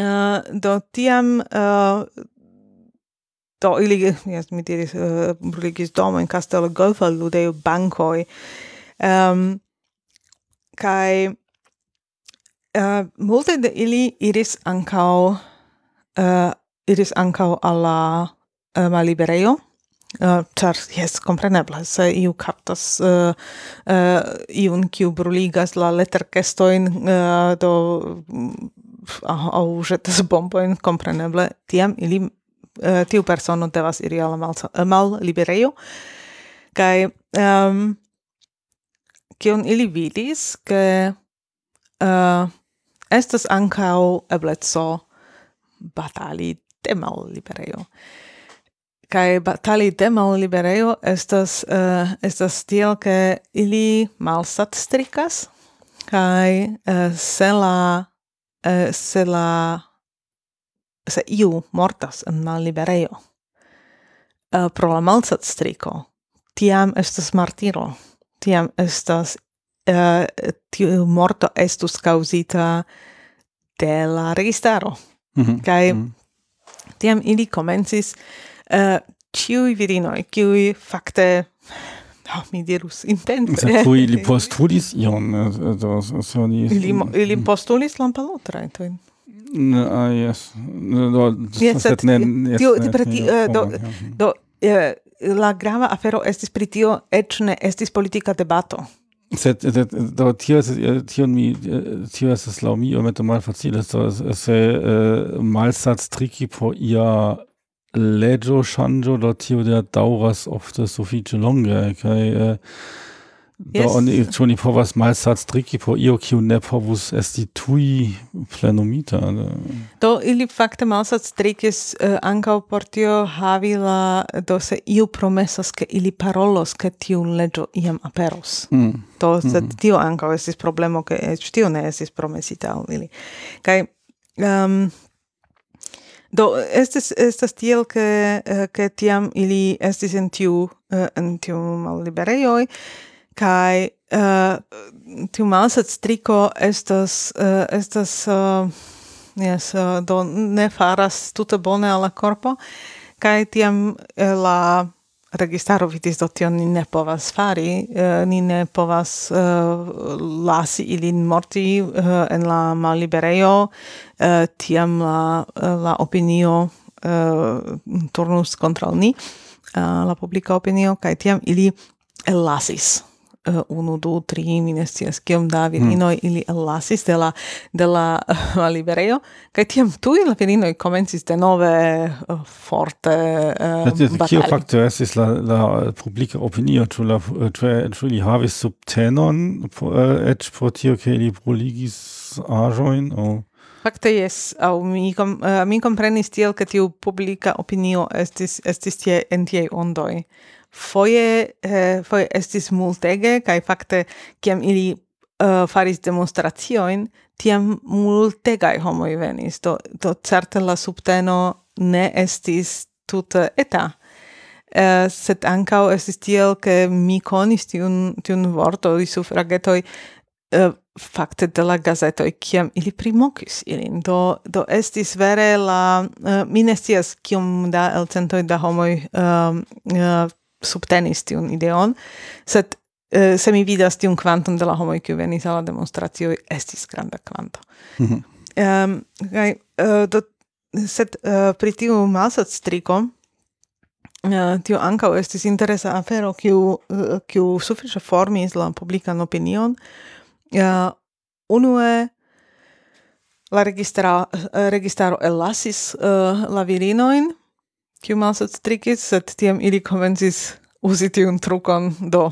B: eh, do tiam uh, do ili jes mi diris uh, brigis domo in castello Golfa ludeo bankoi Um, kai Uh, multe de ili iris ancao uh, iris ancao alla eh, uh, maliberejo, uh, char yes compreneble se iu captas uh, uh, iun kiu bruligas la leterkestoin uh, do mm, uh, au jetas bomboin compreneble tiam ili uh, tiu persono devas iri alla mal, mal liberejo kai um, kion ili vidis ke uh, estas ancao ebleco batali de mal libereo. Kai batali de mal libereo estas, uh, estas tiel, ke ili malsat strikas kai uh, se la, uh, se la, se iu mortas en mal libereo, uh, pro la malsat striko tiam estas martiro, tiam estas uh, tiu morto estus causita de la registaro. Mm -hmm. Kai mm -hmm. tiam ili comencis eh, uh, ciui virinoi, ciui facte oh, mi dirus intense.
A: Sed cui li postulis ion, eh, do, soni...
B: Li, li postulis lampalotrajtojn.
A: Mm, ah, yes. Do, yes, sed ne... Yes, tio,
B: ne, ne, tio, do, do, la grava afero estis pri tio, eĉ ne estis politica debato.
A: Se, se, da tio se, tio mi, tio se slavmijo med to malo facile, so se eh, malsac triki po ia Lejo Shanjo, dort tio der dauras ofte sufiĉe longe, kaj eh, Yes. Do oni, ĉu oni malsatz triki po io kiu ne povus esti tui plenumita?
B: Do ili fakte malsaĝstrikis uh, eh, ankaŭ por tio havi la do se iu promesas ke ili parolos ke tiu legio iam aperos. Mm. Do se mm. tio ankaŭ estis problemo ke eĉ tio ne estis promesita al ili. Kai, um, ehm, Do estes estas tiel ke eh, ke tiam ili estis en tiu eh, en tiu malliberejoj kai eh, uh, tiu malsat striko estas uh, estas uh, yes, uh, do ne faras tute bone al la corpo kai tiam uh, la registaro vidis do tion ni ne povas fari uh, ni ne povas uh, lasi ilin morti uh, en la malliberejo. Uh, tiam la la opinio uh, turnus kontraŭ ni uh, la publika opinio kai tiam ili lasis uh, unu, du, tri, mi ne scias kiom da hmm. virinoj mm. ili ellasis de la, de la uh, liberejo, kaj tiam tuj la virinoj komencis denove uh, eh, forte eh, uh, batali.
A: Kio fakto estis la, la publika opinio, ĉu la ĉu ili havis subtenon uh, eĉ pro tio, ke ili bruligis aĵojn aŭ
B: Fakte jes, au mi, com, uh, mi comprenis tiel, ke tiu publica opinio estis, estis tie en tiei ondoi foje eh, foje estis multege kaj fakte kiam ili uh, faris demonstracioin tiam multegaj homoj venis do do certe la subteno ne estis tute eta Uh, sed ankaŭ estis tiel, ke mi konis tiun, tiun di sufragetoj, uh, eh, fakte de la gazetoj, kiam ili primokis ilin. Do, do estis vere la... Uh, mi ne scias kiom da elcentoj da homoj uh, uh, subtenis tiun ideon, sed uh, se mi vidas tiun kvanton de la homoj kiu venis al la estis granda kvanto. Mm -hmm. um, uh, do sed uh, pri tiu malsat striko Uh, tio ankaŭ estis interesa afero kiu uh, kiu sufiĉe formis la publikan opinion. Uh, unue la registra, registaro ellasis uh, la virinojn kiu malsatstrikis, sed tiam ili komencis uzi tiun trukon do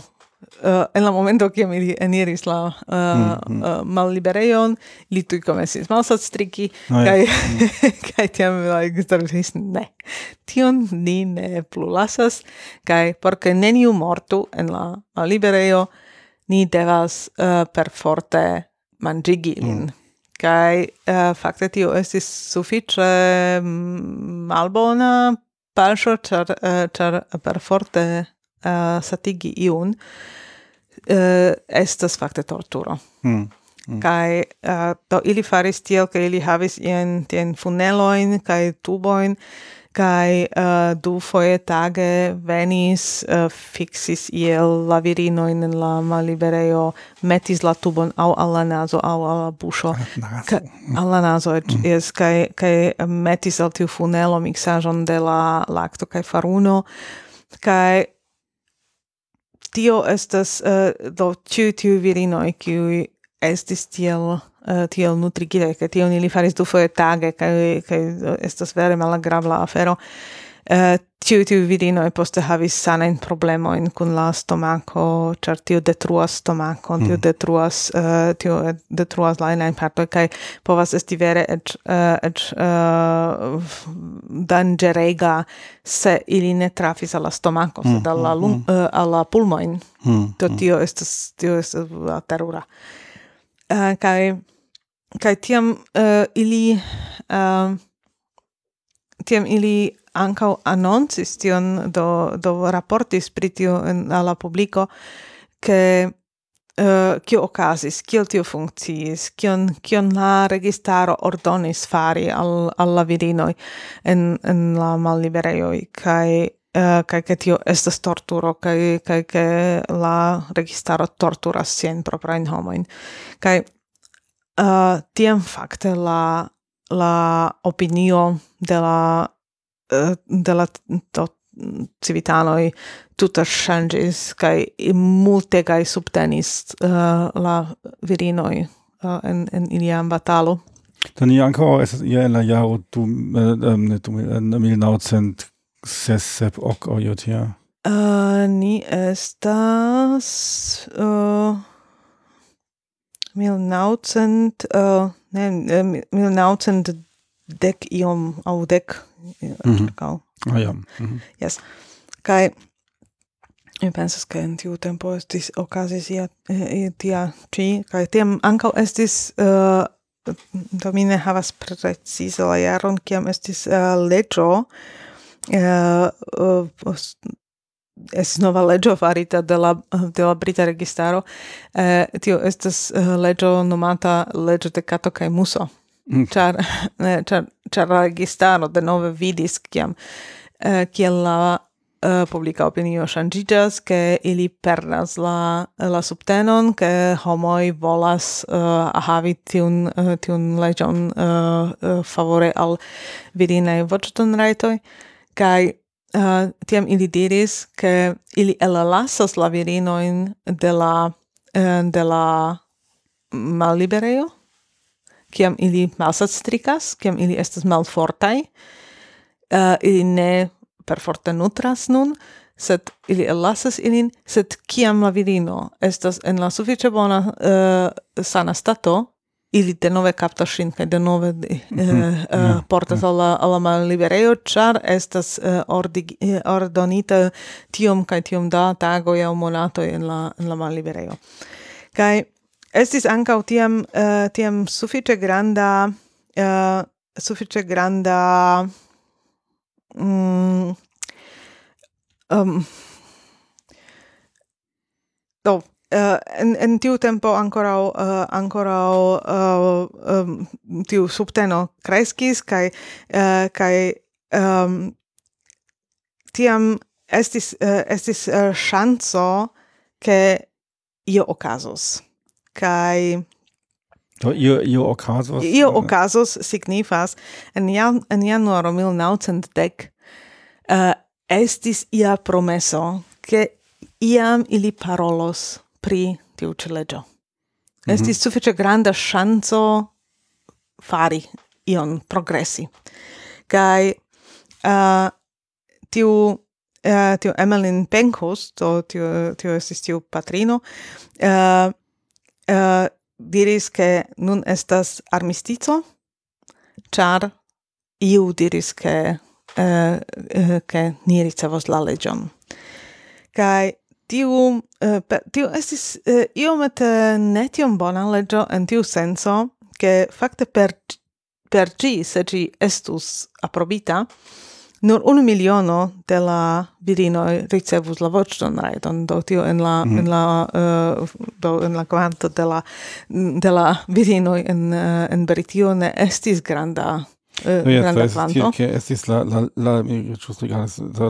B: uh, en la momento kiam ili eniris la uh, mm, mm. uh, malliberejon, ili tuj komencis malsatstriki, no, kai, mm. kaj tiam la ekstervis, ne, tion ni ne plu lasas, kai porque neniu mortu en la, la ni devas uh, perforte mangigi lin. Mm. Kai uh, fakte tio estis sufiĉe mm, malbona falso, char, ĉar eh, per forte uh, eh, satigi iun, uh, estas fakte torturo. Mm. Mm. Kai uh, do ili faris tiel, ke ili havis ien tien funeloin, kai tuboin, kai uh, du foje tage venis uh, fixis iel la virino in la malibereo metis la tubon au alla naso au alla buŝo. Alla naso mm. -hmm. es kai kai metis al tiu funelo miksaĵon de la lacto kai faruno. Kai tio estas uh, do tiu tiu virino kiu estis tiel uh, tiel nutrigile, tio ni li faris du foje tage, kai, kai estas vere malagrabla afero. Eh, uh, tiu tiu e poste havis sanen problemo in kun la stomako, ĉar tio detruas stomakon, tio mm. detruas uh, tio detruas la inajn partoj kaj povas esti vere eĉ uh, eĉ uh, danĝerega se ili ne trafis al la stomako, sed al mm, la mm, lung, mm. uh, al la pulmojn. Mm. Do mm. tio estas tio estas terura. Uh, kaj kai tiam uh, ili uh, tiam ili ankaŭ anoncis tion do do raportis pri tio en la publiko ke eh, kio uh, okazis, kiel tio funkciis, kion, kion la registaro ordonis fari al, al la virinoj en, en la malliberejoj, kai uh, kai ke tio estas torturo, kai kai ke la registaro torturas sian proprajn homojn. kai uh, tiem fakte la la opinio de la uh, de la to civitanoi tuta changes kai multe kai subtenis uh, la virinoi uh, en en iliam batalo.
A: Do ni anko es ja la jaro du mil nauzent ses sep ok ojo tia.
B: Uh, ni estas uh, 1900 uh, ne 1900 dek iom au dek mm -hmm. cal.
A: Ah, ja. Mm -hmm.
B: Yes. Kai mi pensas ke en tiu tempo estis okazis ia eh, tia ĉi kaj tiam ankaŭ estis uh, do mi ne havas precize la jaron kiam estis uh, leĝo uh, uh, es nova legio farita de la de la brita registaro eh, tio estas uh, legio nomata legio de Cato kaj Muso mm. ĉar eh, ĉar ĉar la registaro de nove vidis kiam eh, kiel la eh, Uh, publica opinio ŝanĝiĝas ke ili perdas la la subtenon ke homoi volas uh, havi tiun uh, tiun legion uh, uh, favore al virinaj voĉotonrajtoj kai uh, tiam ili diris che ili elalasas la virinoin de la eh, de la malliberejo kiam ili malsat stricas kiam ili estas malfortaj. Uh, ili ne perforte nutras nun sed ili elasas ilin sed kiam la virino estas en la sufiĉe bona uh, sana stato ili te nove kaptaŝinkaj denove mm -hmm. eh, mhm. eh, portas al la, la malliberejo, ĉar estas eh, ordig, eh, ordonita tiom kaj tiom da tagoj aŭ monatoj en la, en la malliberejo. Kaj estis ankaŭ tiam, eh, tiam sufiĉe granda eh, sufiĉe granda mm, um, uh, en en tiu tempo ancora uh, ancora uh, um, tiu subteno kreskis kai uh, kai um, tiam estis uh, estis uh, chanzo ke io okazos kai
A: Do io io okazos
B: io okazos signifas en jan en januaro 1910 uh, estis ia promeso ke iam ili parolos pri tiu ĉi leĝo. Mhm. Estis mm -hmm. sufiĉe granda ŝanco fari ion, progresi. Kaj uh, tiu uh, tiu Emmeline Penkos, do tiu, tiu estis tiu patrino, uh, uh, diris che nun estas armistizo, char iu diris che uh, uh, uh, ni ricevos la legion. Kai tiu, eh, tiu estis uh, iomete ne tiom bona legio en tiu senso, che facte per, per ci se ci estus aprobita, nur un miliono de la virino ricevus la voĉdon rajton do tio en la mm. en la uh, do en la kvanto de la de la virino en uh, en Britio ne estis granda Uh,
A: no,
B: granda kvanto.
A: Tie, estis la, la, la, mi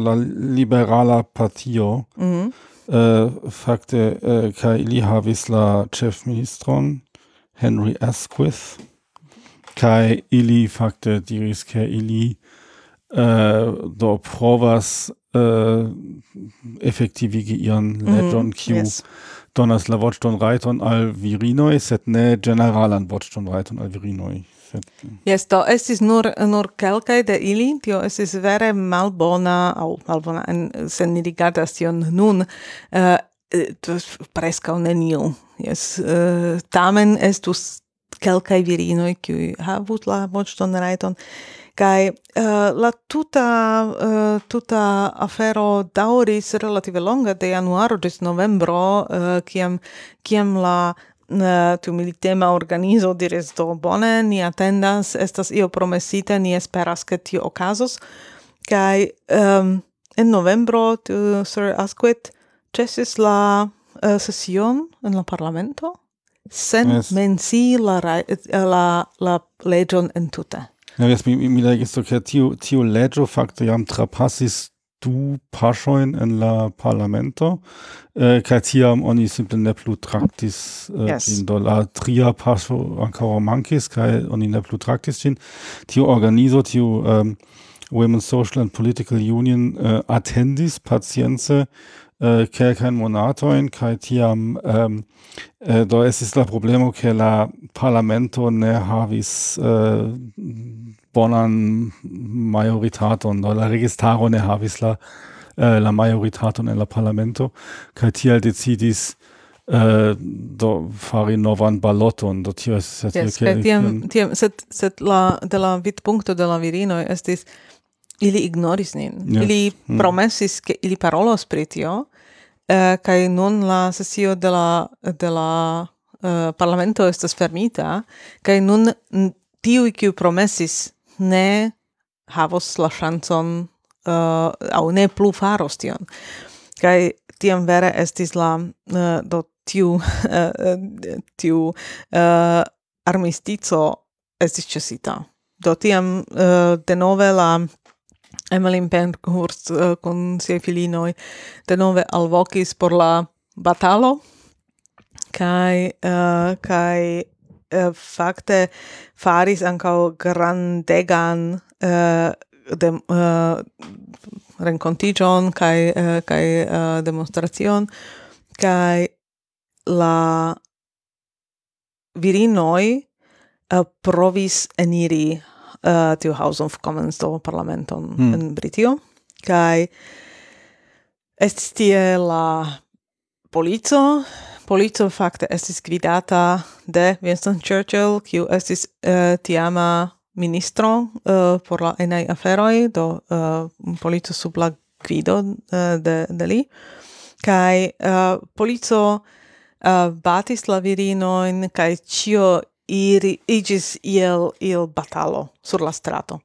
A: la liberala partio,
B: mm -hmm.
A: uh, fakte, äh, uh, kai ili havis la ĉefministron, Henry Asquith, kai ili fakte diris, ke ili uh, do provas uh, effektivigi ian mhm, leĝon, mm -hmm. Q, yes donas la voĉtonrajton al virinoj, sed ne ĝeneralan voĉtonrajton al virinoj
B: sed Jes, do estis nur nur kelkaj de ili, tio estis vere malbona au malbona en se ni rigardas tion nun eh, eh, uh, to preskaŭ neniu. Jes, uh, eh, tamen estus kelkaj virinoj kiuj havus la voĉton rajton kaj uh, la tuta uh, tuta afero daŭris relative longa de januaro ĝis novembro uh, kiam kiam la Eh, tiu militema organizo diris do bone, ni atendas, estas io promesita, ni esperas ke tio okazos. kai um, en novembro tiu Sir Asquith cesis la eh, uh, session en la parlamento sen yes. mensi la, eh, la, la legion entute.
A: Ja, jes, mi, mi, legis, so, che tiu, tiu legio facto jam trapasis du paŝojn en la parlamento äh, eh, kaj tiam oni simple ne plu traktis eh, äh, yes. in do la tria paŝo ankoraŭ mankis kaj oni ne plu traktis ĝin tiu organizo tiu um, ähm, Women's Social and Political Union äh, eh, atendis pacience eh, kelkajn monatojn kaj tiam um, eh, do estis la problemo ke la parlamento ne havis eh, bonan majoritaton do la registaro ne havis la eh, la majoritaton en la parlamento kaj tiel decidis Uh, do fari novan baloton do tio estas
B: yes, kaj tiam, tiam set, set la de la vidpunkto de la virino estis ili ignoris nin yes. ili mm. promesis ke ili parolos pri tio uh, kaj nun la sesio de la de la uh, parlamento estas fermita kaj nun tiu kiu promesis ne havos la ŝancon eh, uh, au ne plu faros tion. Kaj tiam vere estis la uh, do tiu uh, tiu uh, armistico estis ĉesita. Do tiam uh, denove la Emmeline Pankhurst uh, kun siaj filinoj denove alvokis por la batalo kaj uh, kaj eh, fakte faris ankaŭ grandegan eh, uh, de, uh, eh, renkontiĝon kaj uh, kaj uh, demonstracion kaj la virinoj uh, provis eniri uh, tiu House of Commons do parlamenton mm. in Britio kai estis tie la polico polico fakte estis gvidata de Winston Churchill, kiu estis uh, tiama ministro uh, por la enai aferoi, do uh, polico sub la gvido uh, de, de li. Kai uh, polico uh, batis la virinoin, kai cio iri igis iel il batalo sur la strato.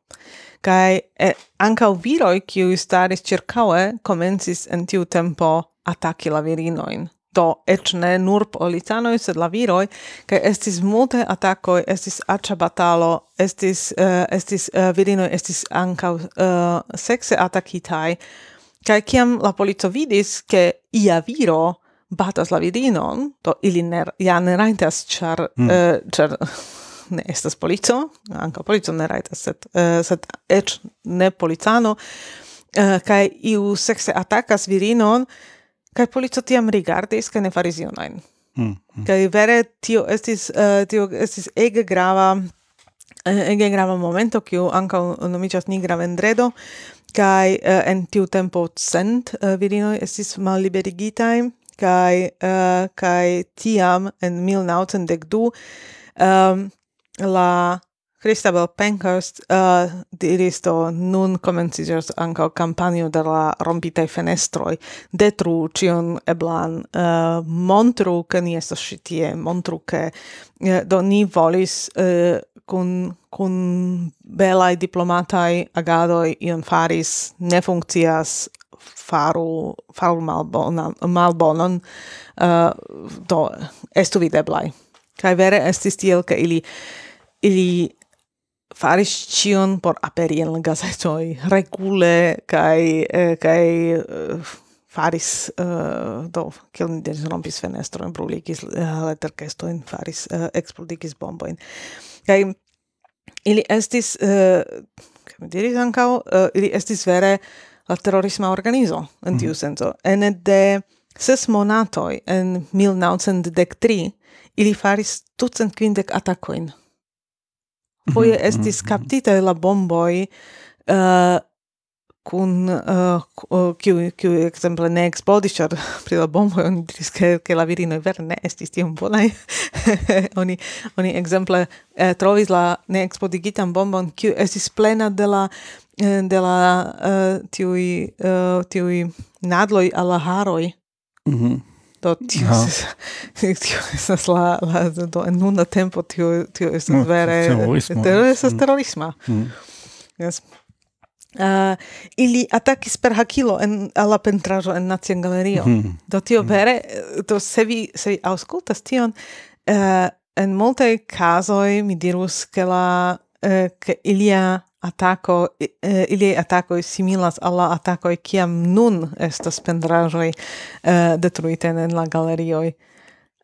B: Kai eh, ankaŭ viroi, kiu staris circaue, komencis en tiu tempo ataki la virinoin do ec ne nur policanoj, sed la viroj, kaj estis multe atakoj, estis aĉa batalo, estis, uh, estis uh, virinoj estis ankaŭ uh, sekse atakitaj, kaj kiam la polico vidis, ke ia viro batas la virinon, do ili ne, ja ne rajtas, ĉar, mm. uh, ĉar ne estas polico, ankaŭ polico ne rajtas, sed, uh, sed eĉ ne policano, uh, kaj iu sekse atakas virinon, kai polico tiam rigardis, kai ne faris junajn. Mm, mm. kai vere tio estis, uh, tio estis ege grava eh, ege grava momento, kiu anka nomiĝas Nigra Vendredo, kai uh, eh, en tiu tempo cent uh, virinoj estis malliberigitaj, kai uh, kai tiam en 1912 um, la Christabel Pankhurst uh, diris do nun komenciĝas ankaŭ campanio de la rompitaj fenestroi Detru cion eblan, uh, montru che ni estas citie montru che uh, do ni volis uh, kun kun belai diplomatai agadoi ion faris, ne funkcias faru faru malbonan malbonon uh, do estu videblai. kaj vere estis tiel ke ili ili faris cion por aperi en gazetoj regule kai eh, eh, faris uh, do kiel ni diris rompis fenestrojn bruligis uh, leterkestojn faris uh, eksplodigis bombojn. Kai ili estis uh, kaj mi diris ankaŭ uh, ili estis vere la terrorisma organizo en tiu mm. senso. En de ses monatoj en 1933 ili faris tucent quindec atacoin foje mm-hmm. estis mm-hmm. captita la bomboi uh, kun uh, uh, kiu kiu ekzemple ne eksplodis ĉar pri la bomboj oni diris ke ke la virinoj vere ne estis tiom bonaj. Oni oni ekzemple eh, trovis la neeksplodigita bombon kiu estis plena de la eh, de la uh, tiuj uh, tiuj nadloj al la haroj.
A: Mm -hmm.
B: Do tio tio estas la la do en nuna tempo tio tio estas no, vere terorismo. Terorismo mm. terorisma. Mm. Yes. Uh, ili atakis per hakilo en alla pentrajo en Nacion Galerio. Mm. Do tio mm. vere do se vi se vi auskultas tion uh, en multe casoi mi dirus ke la uh, ke ilia attacco eh, ili attacco similas alla ataco kiam nun estas pendrajoj eh, detruite en la galerioj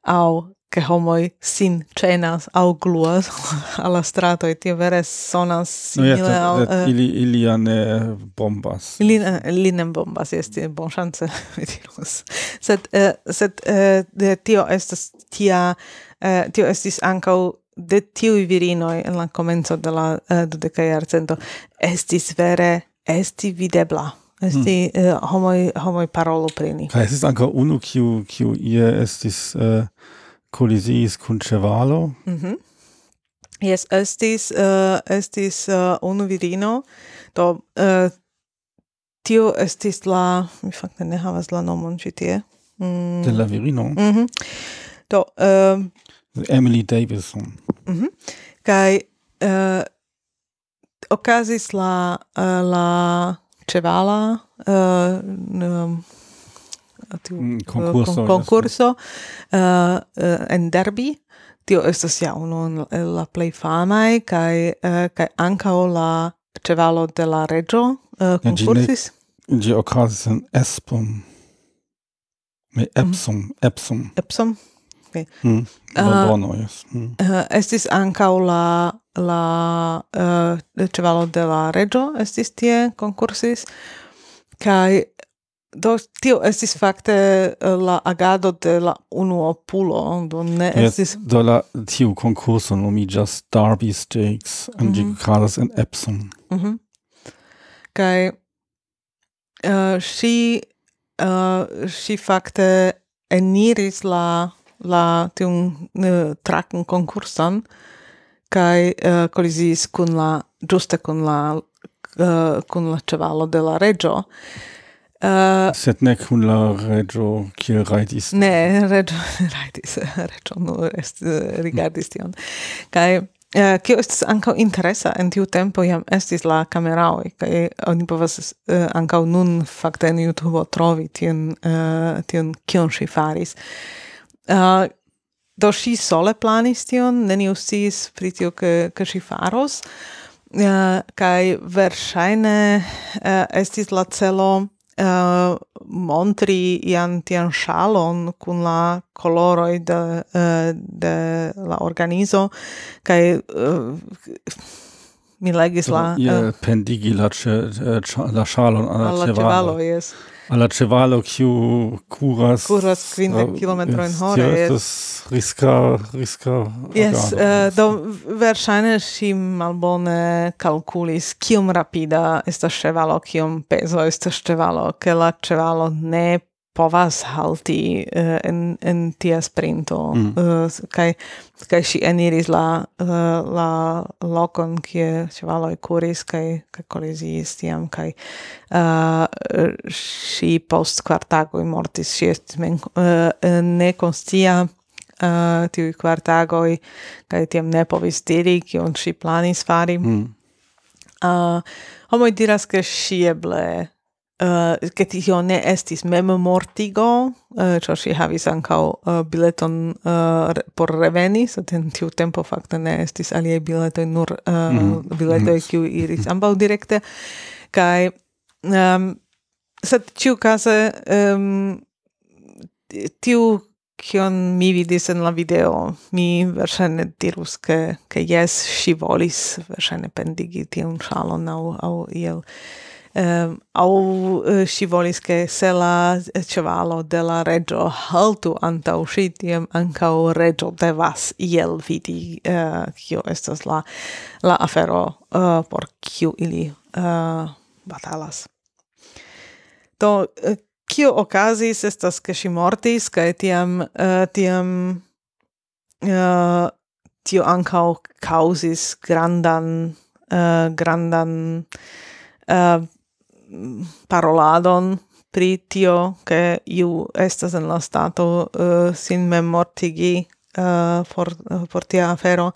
B: au che homoj sin cenas au gluas alla strato et tio vere sonas simile
A: no, jete, al uh, ili ili ne bombas.
B: Ili ili ne bombas esti bon chance dirus. Sed uh, sed uh, tio estas tia uh, tio estis ankaŭ de tiu virinoi en la comenzo de la eh, uh, dudeca iarcento estis vere esti videbla. Esti eh, mm. uh, homoi, homoi parolu pri
A: ni. Kaj estis anca unu kiu, kiu ie estis eh, uh, colisiis chevalo
B: mhm Mm -hmm. Yes, estis, uh, estis uh, unu virino, do uh, tio estis la, mi fakte ne havas la nomon ĉi tie.
A: Mm. De la virino?
B: Mm -hmm. Do, uh,
A: Emily Davison.
B: Mhm. Mm Kaj uh, okazis la uh, la ĉevala eh, uh, um,
A: concurso, mm, uh,
B: concurso uh, uh, en derbi tio estas ja unu la plej famaj kaj uh, kaj ankaŭ la ĉevalo de la reĝo uh, konkursis
A: ĝi okazis en Espon mhm. Epsom, Epsom.
B: Epsom okay.
A: mm, Londono, eh, uh, yes.
B: Mm. Uh, estis ancau la la eh, uh, cevalo de la regio estis tie concursis kai do tio estis fakte la agado de la unuopulo do ne estis yes,
A: do la tiu nomi just Derby Stakes and mm -hmm. en Epsom
B: mm -hmm. kai uh, si uh, si fakte eniris la la tiun uh, tracken concursan kai uh, koliziis kun la ĝuste kun la uh, kun la cevalo de la regio
A: Uh, Sed ne kun la regio kiel rajtis.
B: Ne, regio ne regio nu est, rigardis tion. Kaj Uh, kio estis ancau interesa en tiu tempo jam estis la cameraoi, kai oni povas uh, ancau nun fakte en YouTube trovi tion, uh, tion kion si faris. Uh, do si sole planis tion, neniu sis pri tio, ke, ke ŝi faros, uh, kai verŝajne uh, estis la celo uh, montri ian tian shalon kun la coloroi de, uh, de la organizo, kai uh, mi legis la...
A: Uh, pendigi la, la shalon alla cevalo.
B: yes.
A: alla ĉevalo, kiu kuras...
B: Kuras kvindek no, kilometrojn hore.
A: estas riska, riska
B: Jes, e, do verŝajne ŝi malbone kalkulis kiom rapida estas ĉevalo, kiom pezo estas ĉevalo, ke la ĉevalo ne povas halti uh, en en tia sprinto mm-hmm. eh, mm. uh, kai kai si eniris la uh, la lokon kie ĉevaloj kuris kai kai kolizis tiam kai uh, si post i mortis si estis men uh, nekonscia uh, tiuj kvartagoj kai tiam ne povis diri kion si planis fari mm. uh, homoj diras ke ŝi eble Eh, che tio ne estis mem mortigo, uh, eh, cio si havis ancau uh, eh, bileton uh, por reveni, sed in tiu tempo fakte ne estis aliei biletoi, nur uh, mm -hmm. biletoi mhm. kiu iris ambau directe, kai um, sed ciu case um, tiu kion mi vidis en la video, mi versene dirus che, che yes, si volis versene pendigi tiun shalon au, au iel. Um, au eh, uh, si volis che se la cevalo de la regio haltu antau si, tiam ancau regio devas iel vidi uh, kio estas la, la afero uh, por kiu ili uh, batalas. Do, uh, kio okazis estas ke si mortis, cae tiam, uh, tiam uh, tio ancau causis grandan, uh, grandan uh, paroladon pri tio, che iu estas en la stato uh, sin mem mortigi uh, eh, por, uh, eh, por tia afero,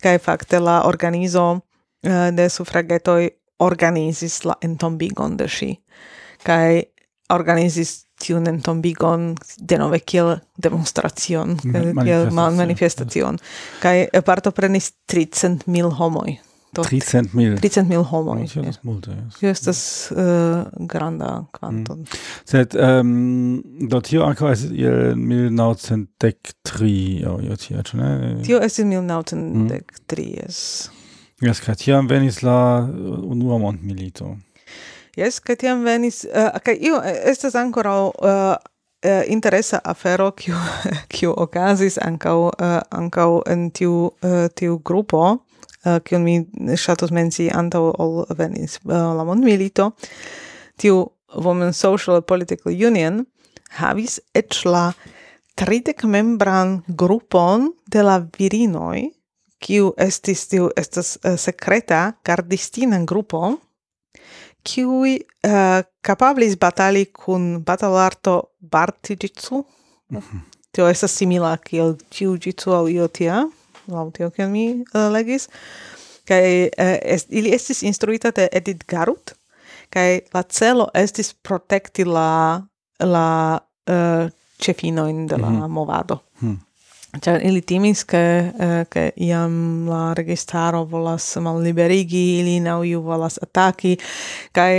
B: kai fakte la organizo uh, de suffragetoi organizis la entombigon de si, kai organizis tiun entombigon denove kiel demonstracion, kiel manifestacion, Kai partoprenis 300 mil
A: homoj tot
B: 300.000 300.000 homoj.
A: Ja, das multe.
B: Yes. das uh, granda Quantum. Mm.
A: Sed um, do tio ankaŭ estas iel 1903 aŭ io tia, ĉu ne?
B: Tio estis mm. 1903, Yes,
A: Jes, kaj tiam venis la uh, unua mont mondmilito.
B: Jes, kaj tiam venis uh, kaj io uh, estas ancora uh, eh, interesa afero kiu kiu okazis ankaŭ uh, ankaŭ en tiu uh, tiu grupo Eh, kion mi ŝatus menci antaŭ ol venis eh, la mondmilito, tiu Women Social Political Union havis eĉ la tridek membran grupon de la virinoj, kiu estis tiu estas uh, sekreta gardistina grupo, kiui uh, kapablis batali kun batalarto bartijitsu. Mm -hmm. Tio estas simila kiel jiu-jitsu aŭ io tia laŭ tio kion mi uh, legis kaj uh, est, ili estis instruita de Edith Garut kaj la celo estis protekti la la eh, uh, ĉefinojn de la mm -hmm. movado. Hmm. Ĉar ili timis ke ke iam la registaro volas malliberigi ilin aŭ iu volas ataki kaj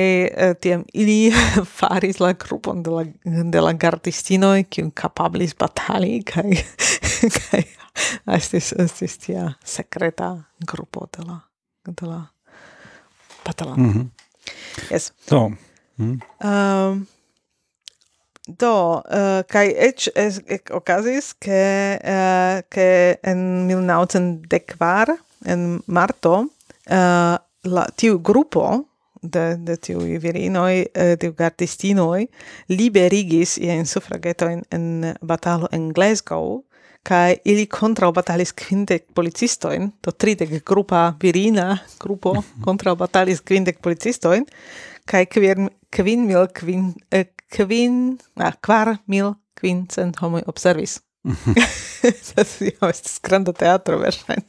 B: tiam ili faris la grupon de la de la gardistinoj kiun kapablis batali kai, kaj estis, estis tia secreta grupo de la, de la batalan.
A: Mm -hmm.
B: Yes. Mhm.
A: Do. Eh, mm.
B: Um, do, uh, kai ec, es, ec okazis, che, uh, eh, ke en 1914, en marto, uh, la, tiu gruppo de, de tiui virinoi, uh, tiu gardistinoi, liberigis ien suffragetoin en batalo en Glasgow, kai ili kontraŭ batalis kvindek policistoin to tridek grupa virina grupo mhm. kontraŭ batalis kvindek policistoin kai kvin kvin mil kvin eh, kvin ah, kvar mil kvincent homoj observis. Tas ist estas granda teatro verschein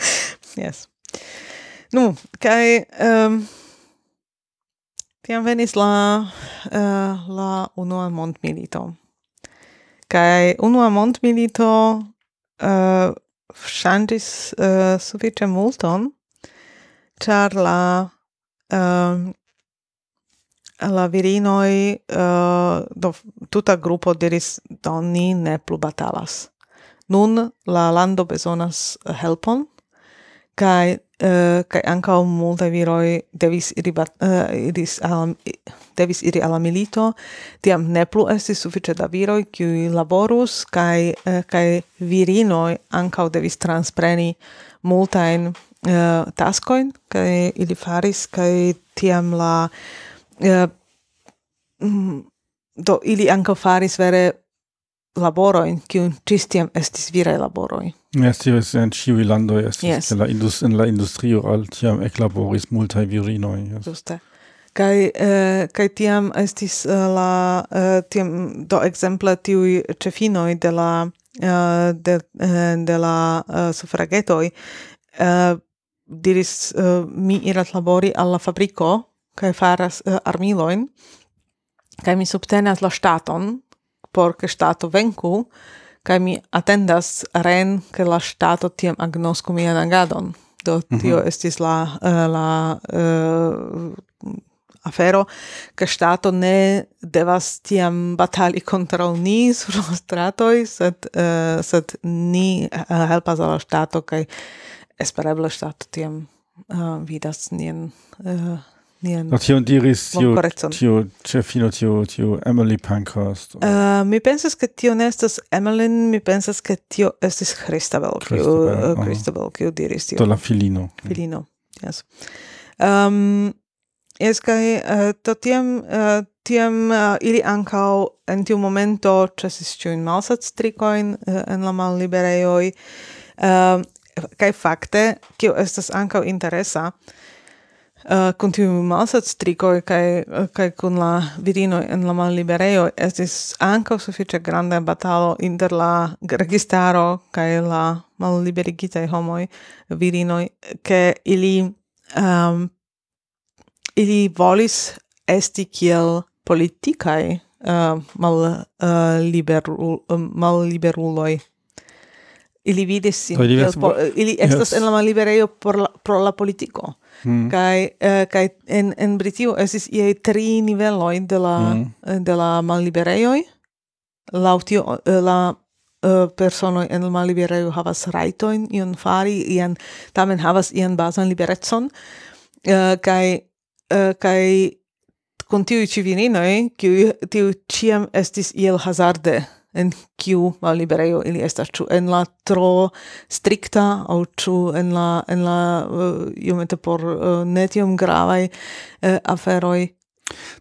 B: yes. Nu, kai um, tiam venis la uh, la unua mondmilito. Kai unua mondmilito eh, uh, shantis uh, eh, sufiĉe multon, char la um, la virinoj uh, do tuta grupo diris do ni ne plu batalas. Nun la lando bezonas helpon kai Uh, kai anka multa viroi devis iri bat, uh, eh, iris al, devis iri al milito tiam ne plu esti sufice da viroi qui laborus kai uh, kaj anka ankaŭ devis transpreni multajn uh, eh, taskoin kai ili faris kai tiam la uh, do ili anka faris vere laboro in kiu tiam estis viraj laboroj
A: Yes, tio es en ciui landoi estis, yes. la indus, en la industrio al tiam eclaboris multae virinoi. Yes.
B: Juste. Kai, uh, eh, kai tiam estis eh, la, uh, tiam, do exemple tiui cefinoi de la, uh, de, uh, de la uh, suffragetoi, uh, diris, uh, mi irat labori alla fabrico, kai faras uh, armiloin, kai mi subtenas la staton, por ke stato venku, Kaj mi atendas ren, ke la stato tiem agnosku mian agadon. Do mhm. tio mm -hmm. estis la, eh, la uh, afero, ke stato ne devas tiam batali kontraŭ ni sur la stratoj, sed, uh, sed ni uh, helpas al la ŝtato kaj espereble ŝtato tiam uh, vidas nien uh, nian.
A: No tion diris tio, tio ĉefino tio, tio Emily Pankhurst.
B: Uh, mi pensas che tio nestas Emily, mi pensas che tio estis Christabel, kiu
A: Christabel,
B: uh, kiu diris tio.
A: Do la filino.
B: Filino. Yes. Um, es kai uh, to tiam uh, tiam uh, ili ankau en tiu momento ĉesis ĉiujn malsatstrikojn uh, en la malliberejoj. Um, uh, kai fakte, kiu estas ankau interesa, Eh, uh, malsat stricoi kai eh, kai kun la virino en la malliberejo estis ankaŭ sufiĉe granda batalo inter la registaro kaj la malliberigitaj homoj virinoj ke ili um, ili volis esti kiel politikaj uh, mal eh, uh, liberul, uh, malliberuloj ili vidis sin,
A: ili,
B: po, ili estas en la malliberejo por la, pro la politiko
A: mm.
B: kai uh, kai en en Britio esis ie tri niveloj de la
A: mm.
B: de la malliberejoj laŭ tio uh, la uh, personoj en la malliberejo havas rajtojn ion fari ian tamen havas ian bazan liberecon uh, kai uh, kai kun tiuj ĉi virinoj kiuj tiu ciam estis iel hazarde en kiu malliberejo ili estas ĉu en la tro strikta aŭ ĉu en la en la uh, iomete por uh, ne tiom gravaj uh, aferoj?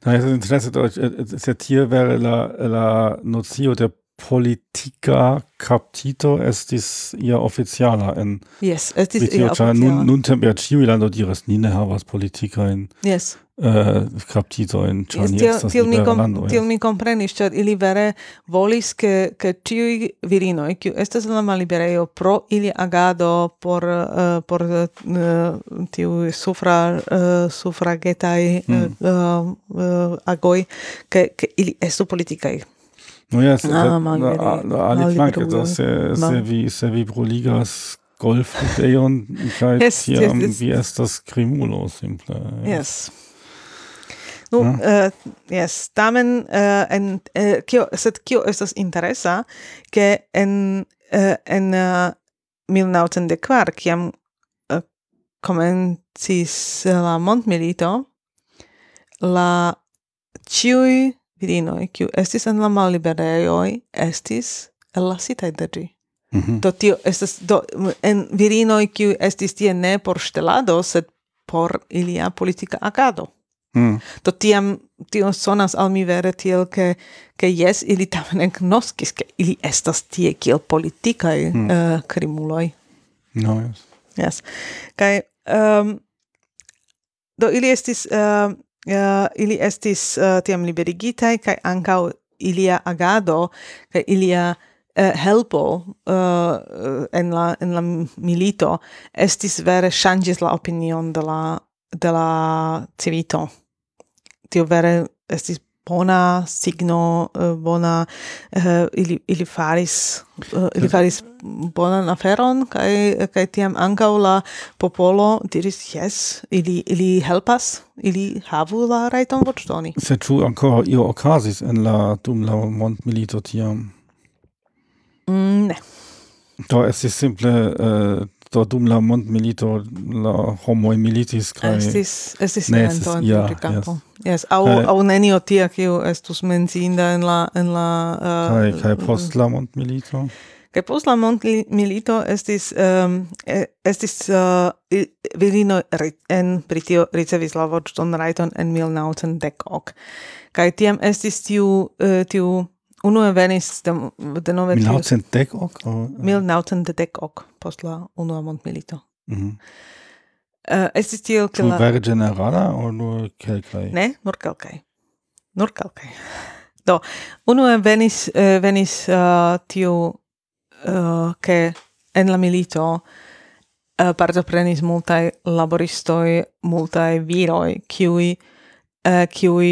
A: No, es Interesse, es ist hier wäre la, la nocio der politica captito estis ia oficiala en
B: Yes, estis ia
A: oficiala. Nun, nun tempe ciui lando diras, ni ne havas politica in
B: yes.
A: uh, captito in
B: yes,
A: ni estas
B: tio,
A: libera
B: com,
A: lando.
B: Tio mi comprenis, ĉar ili vere volis ke ke ciui virinoi, kiu estas la malibereio pro ili agado por, uh, por uh, tiu sufra, uh, suffragetai
A: mm.
B: uh, uh, agoi, ke ke ili estu politicae.
A: No ja, se,
B: ah,
A: da, Ali
B: Plank,
A: da se, se, vi, se vi bruligas Golf Eon kaj
B: yes,
A: tiam
B: yes, yes.
A: vi estas krimulo simple.
B: Yes. yes. Nu, no,
A: ja.
B: uh, yes, tamen uh, en uh, kio sed kio estas interesa ke en uh, en uh, 1994 kiam uh, komencis la montmilito, la ciui virinoi, kiu estis en la malliberejoj, estis ellasitaj de ĝi.
A: Mm -hmm.
B: Do tio estas do en virinoj kiu estis tie ne por ŝtelado, sed por ilia politika agado.
A: Mm.
B: Do tiam tio sonas al mi vere tiel ke ke jes ili tamen agnoskis ke ili estas tie kiel politikaj
A: mm.
B: uh, krimuloj.
A: No, yes.
B: Yes. Kaj um, do ili estis uh, uh, ili estis uh, tiam liberigitai kaj ankaŭ ilia agado kaj ilia uh, helpo uh, en la en la milito estis vere ŝanĝis la opinion de la de la civito. Tio vere estis bona signo uh, bona uh, ili ili faris uh, ili faris bonan aferon kaj kaj tiam ankaŭ la popolo diris yes ili ili helpas ili havu la rajton voĉdoni.
A: Se ĉu ankoraŭ io okazis en la dum la mondmilito tiam?
B: Mm, ne.
A: Do estis simple uh, do dum la mondmilito la homoj militis kaj
B: estis estis
A: ne, estis, ja,
B: yes. Yes, au
A: kai,
B: au nenio tia kiu estus menciinda en la en la uh,
A: kai kai post la mondmilito.
B: Kaj post la mondmilito estis um, estis uh, virino en Britio ricevis la voĉdon rajton en 1910. Kaj tiam estis tiu uh, tiu unue venis dem, denove...
A: 1910 ok?
B: 1910 post la unua mondmilito.
A: Mm -hmm.
B: Uh, estis tiel, ke la...
A: Vere generala, o nur kelkaj?
B: Ne, nur kelkaj. Nur kelkaj. Do, unue venis, uh, venis uh, tiu, ke uh, en la milito uh, partoprenis multaj laboristoj, multaj viroj, kiuj, uh, kiuj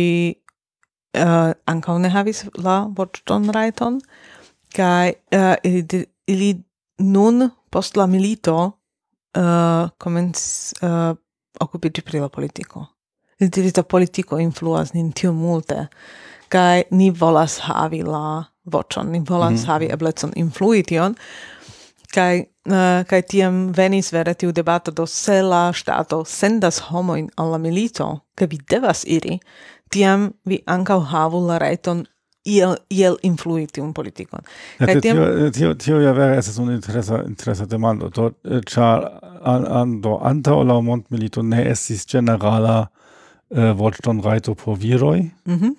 B: uh, ankaŭ ne havis la vorton rajton, kaj uh, ili, ili nun post la milito uh, comenz uh, occupigi pri la politico. Dirita politico influas nin tio multe, kai ni volas havi la vocion, ni volas mm -hmm. havi mhm. eblecon influi tion, kai uh, kai tiam venis vere tiu debato do se la stato sendas homoin alla milito, ke vi devas iri, tiam vi ankaŭ havu la rajton iel, iel influi tiun politikon.
A: Kaj tio, tio, tio ja vere esas un interesa, interesa demando, do, char an, an, do antau la mondmilito ne estis generala uh, vorton raito por viroi, mm -hmm.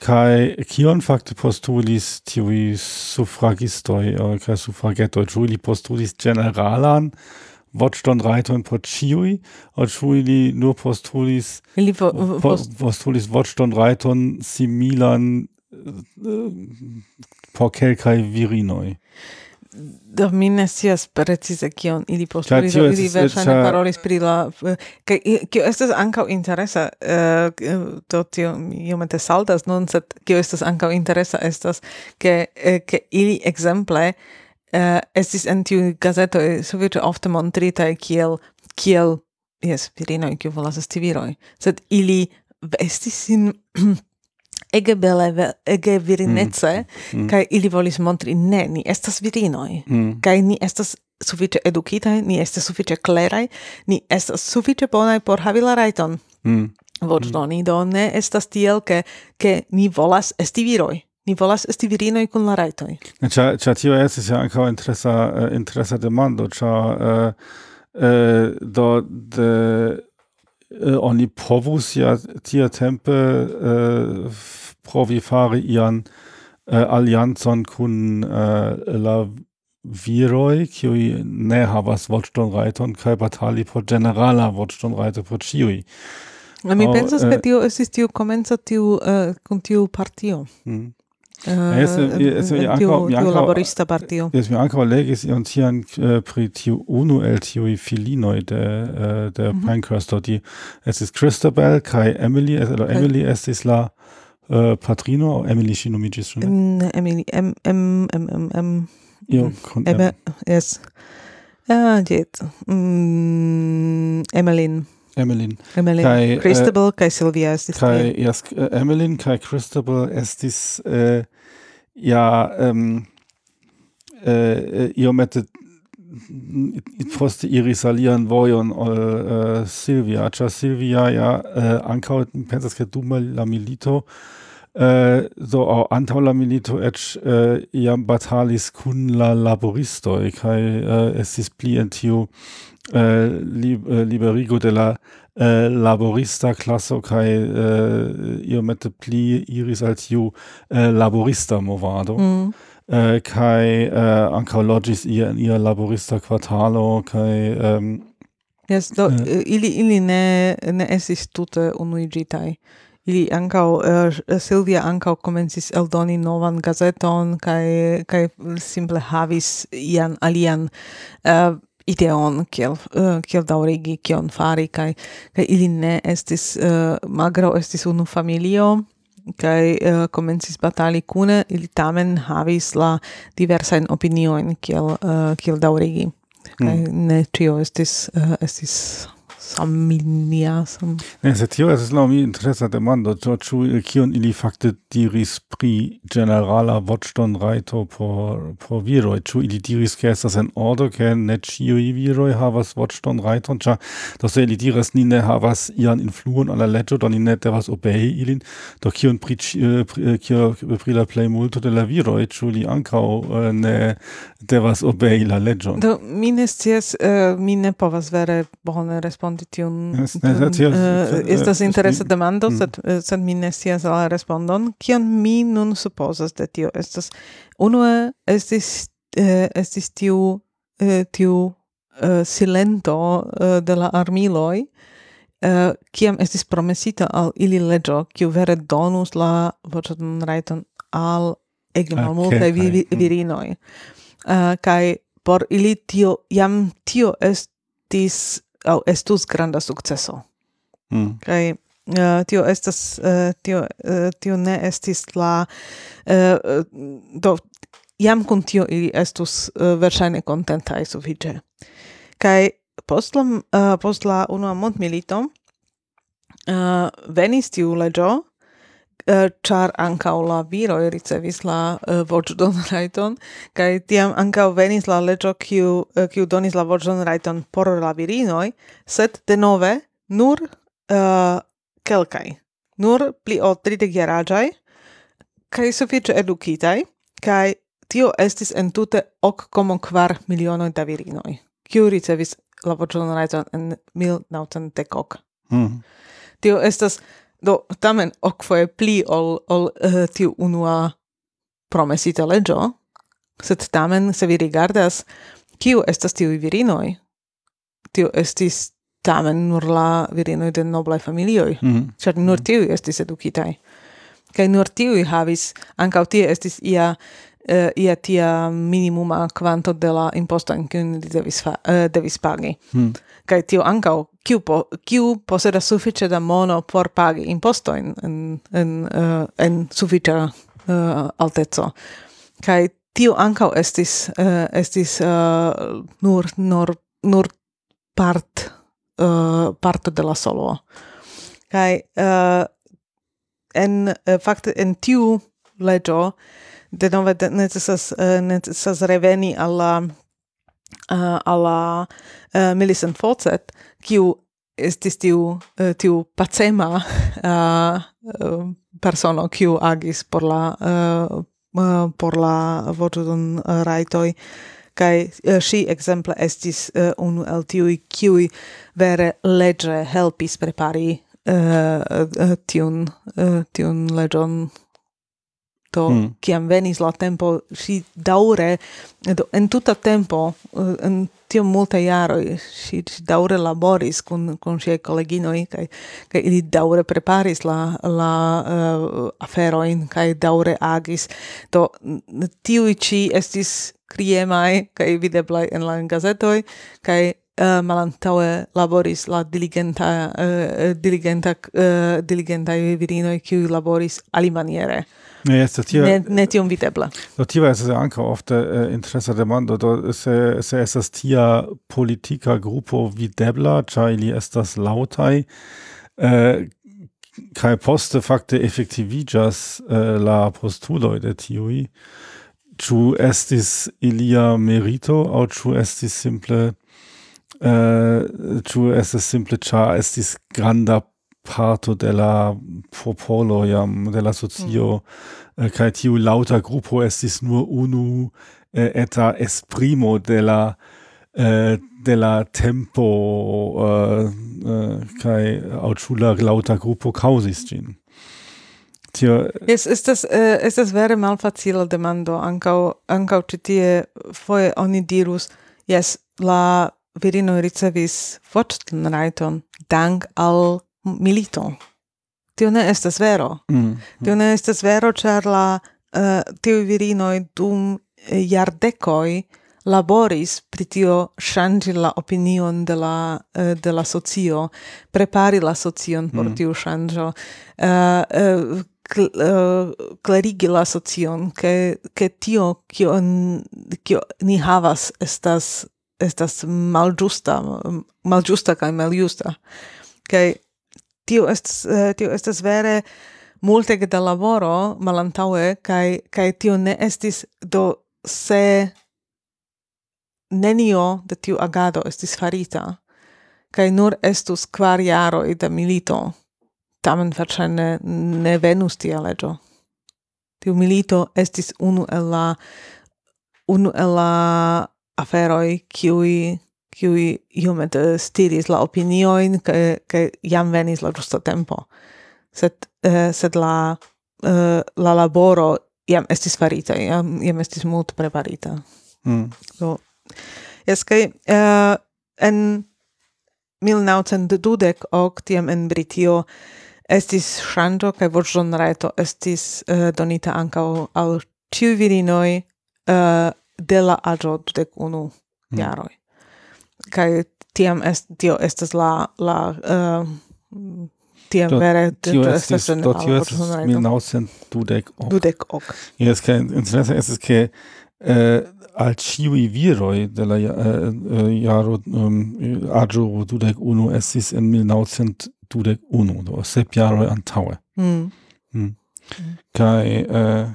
A: kai kion fakte postulis tiui suffragistoi, uh, kai suffragetoi, juli postulis generalan, Watchton Reiton por ciui, und ciui nur postulis,
B: li po,
A: post, postulis Watchton Reiton similan por kelkaj virinoj.
B: Do mi ne scias precize kion ili postulis, ili verŝajne cia... parolis pri la... Kaj kio estas ankaŭ interesa, uh, do tio mi iomete saltas nun, sed kio estas ankaŭ interesa estas, ke, eh, ke ili ekzemple uh, estis en tiu gazetoj sufiĉe ofte montritaj kiel kiel jes virinoj kiu volas esti viroj, sed ili vestis sin ege bele, ege virinece, mm. mm. kai ili volis montri, ne, ni estas virinoi, mm. kai ni estas sufiĉe edukitaj, ni estas sufiĉe kleraj, ni estas sufiĉe bonaj por havi la rajton. Mm. Voĉdoni, mm. do ne estas tiel, ke, ke ni volas esti viroj. Ni volas esti virinoj kun la rajtoj.
A: Ĉar ĉar tio estas ja ankaŭ interesa uh, interesa demando, ĉar uh, eh, uh, eh, do de uh, oni povus ja tia tempe uh, provi fari ian eh, uh, allianzon kun uh, eh, la viroi, kiui ne havas voĉton rajton kaj batali por ĝenerala voĉton rajto por ĉiuj.
B: Mi oh, pensas, ke eh, tio estis tiu komenca tiu uh, kun tiu partio. Mm. Uh, es, es, es, tiu, tiu laborista partio.
A: Es mi ankaŭ legis ion tian uh, pri tiu unu el tiuj filinoj de uh, de mm -hmm. Pinecrest, do die estis Christabel kaj Emily, es. Emily estis la uh, Patrino, Emily ŝi nomiĝis ĉu
B: ne? Emily, M, M, M, M, M.
A: Io kun
B: M. Yes. Ah, jet. Mm, Emmeline.
A: Emmeline.
B: Emmeline. Kai, Christabel uh, kai Sylvia estis.
A: Kai, yes, uh, Emmeline kai Christabel estis uh, ja um, uh, iomete poste iris alian vojon ol uh, Silvia. Cia Silvia ja uh, ankaŭ pensas ke dum la milito uh, Äh, so do au la milito eĉ eh, äh, iam batalis kun la laboristoj kaj äh, estis pli en tiu li, liberigo de la laborista klaso kaj iomete pli iris al tiu laborista movado. Mm. kai ankaŭ logis ihr in ia laborista kvartalo kaj ähm,
B: Yes, do, eh. ili, ili ne, ne estis tute unuigitai ili ankau eh, uh, Silvia ankau komencis eldoni novan gazeton kai kai simple havis ian alian uh, ideon kiel uh, kiel daurigi kion fari kai kai ili ne estis uh, magro estis unu familio kai uh, komencis batali kune ili tamen havis la diversajn opinioin kiel uh, kiel daurigi mm. kai ne tio estis uh, estis familia sam.
A: Ne, se tio es la mi interesa demando, do ĉu eh, kion ili fakte diris pri ĝenerala voĉdonrajto por por viroj, ĉu ili diris ke estas en ordo ke ne ĉiuj viroj havas voĉdonrajton, ĉar do se ili diras ni ne havas ian influon al la leĝo, do ni ne devas obei ilin, do kion pri eh, eh, kio pri la plejmulto de la viroj, ĉu li ankaŭ ne devas obei la leĝon?
B: Do mi ne scias, mi ne povas vere bone respondi tion eh, es, estas interesa demando sed eh, sed mi ne scias la respondon. Kion mi nun supozas de tio estas? Unue estis eh, estis tiu tiu silento de la armiloj kiam estis promesita al ili leĝo kiu vere donus la voĉon rajton al ege malmultaj vi, virinoj. Kaj por ili tio jam tio estis au estus granda successo. Mm. Kaj Uh, tio estas uh, tio uh, tio ne estis la do jam kun tio ili estus verŝajne kontentaj sufiĉe kaj post la post la unua mondmilito venis tiu leĝo Eh, char anca la viro ricevis la eh, uh, voĉdon raiton kai tiam anca venis la leĝo kiu uh, donis la voĉdon raiton por la virinoi set de denove nur uh, kelkai nur pli ol tridekjaraĝaj kai sufiĉe edukitaj kai tio estis entute ok komo kvar milionoj da virinoj kiu ricevis la voĉdon raiton en 1910. Mm. Mm-hmm. Tio estas Do tamen ocfoe pli ol, ol uh, tiu unua promesita legio, sed tamen se vi rigardas kiu estas tiu virinoi, tiu estis tamen nur la virinoi de noblai familioi, mm -hmm. nur mhm. tiui estis educitai. Kai nur tiu havis, ankaŭ tie estis ia uh, ia tia minimuma quanto de la imposto in cui devis, fa, eh, devis pagi. Hmm. Kai tio ancau, kiu, po, kiu poseda suffice da mono por pagi imposto in, in, in, eh, uh, in sufficia uh, altezzo. Kai tio ancau estis, uh, estis uh, nur, nur, nur part, uh, parto de la solo. Kai uh, en, uh, fakte, en tiu legio, de nove necessas uh, necessas reveni alla uh, alla uh, Millicent Fawcett kiu estis tiu uh, tiu pacema uh, uh, persono kiu agis por la uh, uh, por la voĉdon uh, raitoi kai uh, si ekzemple estis uh, unu el tiu kiuj vere legge helpis prepari uh, uh, tiun uh, tiun legion do mm. kiam venis la tempo si daure do en tuta tempo eh, en tio multa jaro si, si daure laboris kun kun sia koleginoj kai kai ili daure preparis la la uh, aferojn kai daure agis do tiu ci estis kriemai kai videblai en la gazetoi kai uh, laboris la diligenta uh, diligenta uh, diligenta virinoj qui laboris alimaniere.
A: Ne, yes, to tira,
B: ne, ne tiom videbla.
A: Do es anche ankaŭ ofte interesse de mondo do se, se estas tia politica gruppo videbla, ĉar ili estas lautai eh, kai poste fakte effektivigas eh, la postuloj de tiui, ĉu estis ilia merito au ĉu estis simple äh, uh, estas simple ĉar estis granda parto de la popolo jam de la socio mm. Äh, kaj tiu laŭta grupo estis nur unu äh, eta esprimo de la äh, de la tempo kaj aŭ kai autschula laŭta gruppo causis gin. tio
B: es estas eh, estas vere malfacila demando ancau, ancau citie, foe oni dirus yes, la virinoj ricevis voĉrajton dank al milito. Tio ne estas vero. Mm. mm. Tio ne estas vero, ĉar la uh, tiuj virinoj dum jardekoj laboris pri tio ŝanĝi la opinion de la uh, de la socio, prepari la socion por mm. tiu ŝanĝo. Eh, uh, uh, uh, clarigi la socion, che, che tio, kio, kio ni havas, estas estas maljusta, malĝusta kaj maljusta. Kaj tio estas eh, tio estas vere multe da laboro malantaŭe kaj kaj tio ne estis do se nenio de tiu agado estis farita kaj nur estus kvar jaroj da milito. Tamen verŝajne ne venus tia leĝo. Tiu milito estis unu el la unu el la aferoi qui qui iomete stiris la opinioin che che jam venis la giusto tempo sed eh, sed la eh, la laboro jam estis farita jam iam estis mult preparita mm. so es che eh, en 1920 ok tiam en Britio estis ŝanĝo kaj voĉdonreto estis eh, donita anka al ĉiuj virinoi eh, de la agio dudek unu mm. jaroi. Kai tiam est, tio estas la la uh, tiam
A: do,
B: vere
A: tio
B: estas
A: do tio
B: estas
A: 1910
B: dudek ok
A: Yes, kaj interesse estas ke eh, al ciui viroi de la eh, eh, jaro um, agio dudek unu estis en 1921, do sep jaroi antaue.
B: Mm.
A: Mm. Mm. Kaj eh,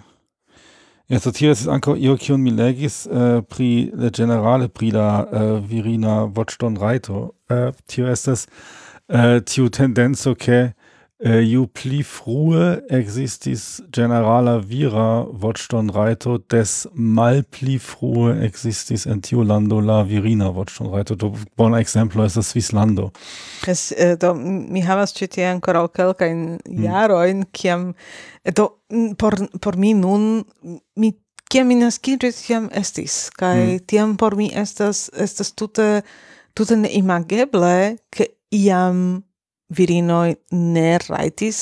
A: Ja, so tio estis ankaŭ io kiun mi legis äh, pri la generale pri la äh, virina voĉdonrajto. Äh, tio estas äh, tiu tendenco ke Äh, ju pli frue existis generala vira voĉtonrajto, des malpli frue existis en tiu lando la virina voĉtonrajto. Do bona ekzemplo estas Svislando.
B: Es, eh, do mi havas ĉi tie ankoraŭ kelkajn mm. jarojn, kiam äh, do por por mi nun mi kiam mi naskiĝis kiam estis kaj mm. tiam por mi estas estas tute tute neimageble ke iam virinoj ne rajtis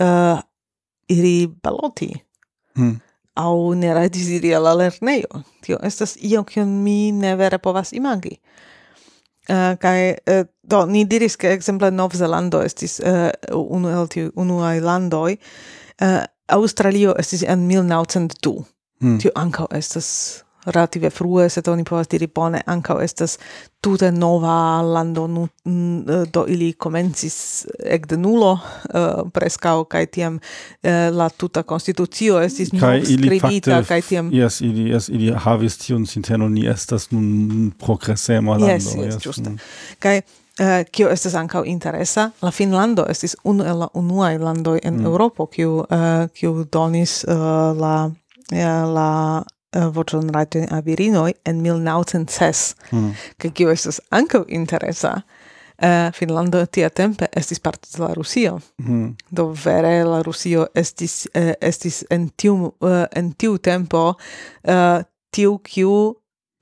B: uh, iri baloti.
A: Mm.
B: Au ne rajtis iri alla lernejo. Tio estas io kion mi ne vere povas imagi. Uh, kai uh, do ni diris ke ekzemple Novzelando estis uh, unu el tiu unuaj landoj uh, Australio estis en 1902
A: mm.
B: tio ankaŭ estas relative frue, sed oni povas diri bone, ancau estas tute nova lando, nu, do ili comencis ec de nulo uh, prescau, cae tiam uh, la tuta constitucio estis
A: kai ili fakte,
B: cae tiam...
A: Yes, ili, yes, ili havis tion sinteno, ni estas nun progresema lando.
B: Yes, yes, yes.
A: Mm.
B: Cae Uh, kio estes ancau interesa, la Finlando estis unu el la unuaj landoj en
A: mm.
B: Europo, kiu, uh, kiu donis uh, la la Eh, voĉon rajtojn al virinoj en 1906,
A: mm.
B: kaj kio estas ankaŭ interesa, eh, Uh, Finlando tia tempe estis parto de la Rusio.
A: Mm.
B: Do vere la Rusio estis, uh, estis en, tiu, uh, en tiu tempo uh, tiu kiu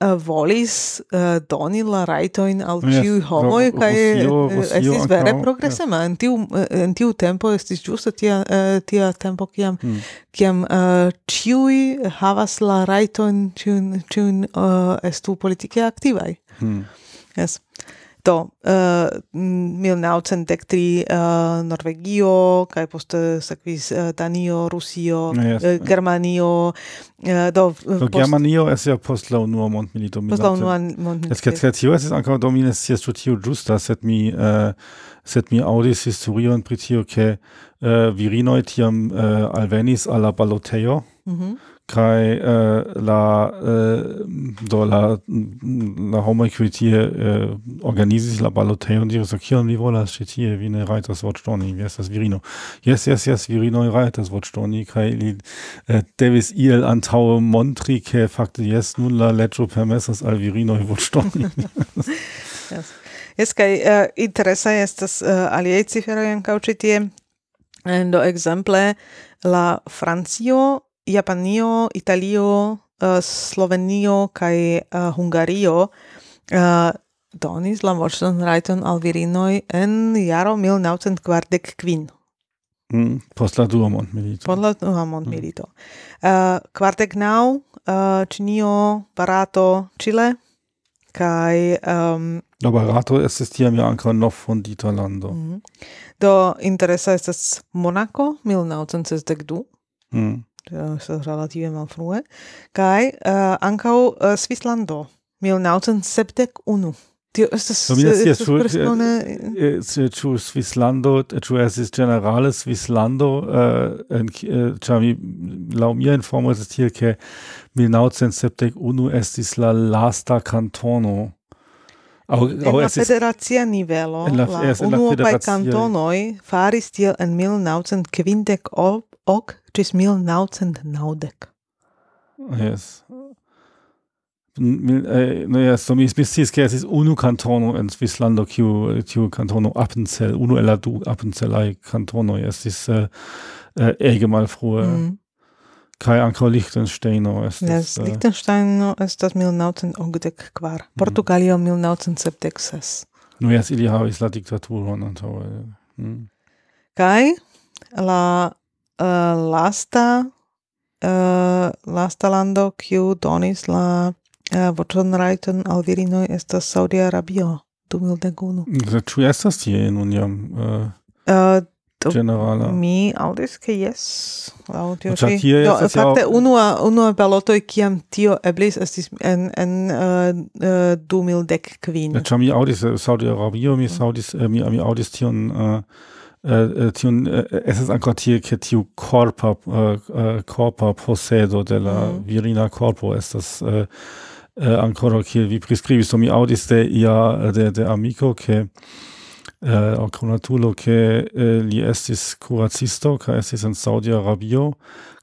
B: uh, volis uh, doni la rajtojn al
A: yes,
B: ĉiuj homoj kaj
A: eh,
B: estis vere progresema yes. en tiu en tiu tempo estis ĝuste tia uh, tia tempo kiam
A: hmm.
B: kiam ĉiuj havas la rajtojn ĉiun ĉiun uh, estu politike aktivaj
A: hmm.
B: yes Do, uh, 1903 uh, Norvegio, kai poste sekvis uh, Danio, Rusio, no,
A: yes.
B: uh, eh, Germanio, uh, do... Uh,
A: do post... Germanio es ja post la unua mondmilito.
B: Post la unua mondmilito.
A: Esce tre tio es anca do mi ne scias ĉu tio ĝusta, sed mi uh, sed mi aŭdis historion pri tio ke uh, virinoj tiam uh, alvenis al la balotejo.
B: Mm -hmm.
A: Kai uh, la uh, do la la homoj kiuj tie uh, organizis la balotejon diris kion vi volas ĉi tie vi ne rajtas voĉdoni vi estas virino jes jes jes virinoj rajtas voĉdoni kaj li uh, devis iel antaŭe montri ke fakte jes nun la leĝo permesas al virinoj voĉdoni
B: Yes. Yes, kai uh, interesa estas uh, aliaj ciferoj ankaŭ ĉi tie. Do ekzemple la Francio, Japanio, Italio, uh, Slovenio kaj uh, Hungario uh, donis la morsan rajton al virinoj en jaro 1945.
A: Mm, post la dua mondmilito.
B: Post la dua mondmilito. Mm. Uh, kvardek naŭ uh, Ĉinio, Barato, Chile, kaj um,
A: La barato estis tiam ja ankaŭ novfondita lando.
B: Mm. Do interesa estas Monaco 1962.
A: Mm.
B: Eh, relative malfrue, kai uh, eh, ankaŭ uh, eh, Svislando 1971. Tio estas estas
A: persone ĉu Svislando ĉu estis generale Svislando en ĉar mi laŭ mia informo estas tiel ke 1971 estis la lasta kantono Au,
B: au
A: en
B: la federacia nivelo,
A: en la,
B: la unuopaj kantonoj faris tiel en 1950 ok ok,
A: čez mil naucen naudek. Yes. E, naja, so mi spiski, es ist unu Kantono in Swissland, ki Kantono kantonu Appenzell, unu eladu Appenzellaj kantonu, jaz iz äh, e, e,
B: Egemal mhm.
A: Kai Anko Kaj ankaŭ Liechtensteino estas.
B: Yes,
A: äh,
B: es estas milnaŭcent okdek kvar. Mm. Portugalio milnaŭcent sepdek ses.
A: Nu no, jes ili havis la Diktatur und so. Mhm.
B: Kai, la uh, lasta uh, lasta lando kiu donis la uh, voĉon rajton al virinoj estas Saudia Arabio 2001.
A: Ĉu estas tie nun jam? Uh,
B: uh,
A: Generala.
B: Mi aŭdis ke jes.
A: Laŭ
B: tio
A: ĉi.
B: Do fakte unua unua balotoj kiam tio eblis estis en en uh, uh, 2015.
A: Ĉar mi aŭdis Saudi Arabio, mi mm. aŭdis mi mi aŭdis tion uh, Äh, äh, tiun äh, ist ancora tie che tiu korpa korpa possedo de la
B: mhm.
A: virina corpo estas ancora kiel vi priskribis so mi audis de ia de de amico ke äh, uh, conatulo che äh, li estis curacisto ca estis in Saudi Arabio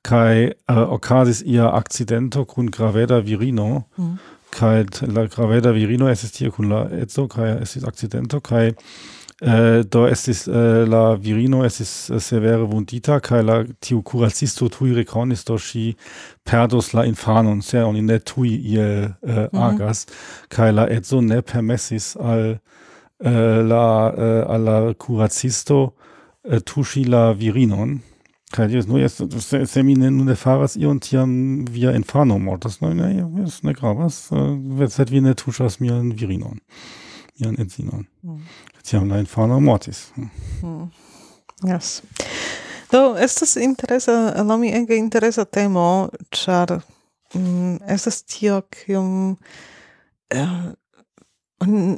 A: kai äh, occasis ia accidento cun graveda virino
B: mm.
A: kai la graveda virino estis tie cun la etzo kai estis accidento kai eh, do estis eh, la virino estis eh, severe vundita kai la tiu curacisto tui rekonis do ŝi perdos la infanon se oni ne tui iel
B: Mhm.
A: agas kai la edzo ne permessis al eh, la eh, al la curacisto eh, tuŝi la virinon Kai dios no es se, se mi ne ne faras ion tiam via infano mortas no ne es ne gravas uh, vet sed vi ne tuŝas mian virinon mian edzinon
B: Mm.
A: tiam la infano mortis.
B: Mm. Yes. Do, estas interesa, la mi ege interesa temo, char mm, estas tio, kium uh, eh,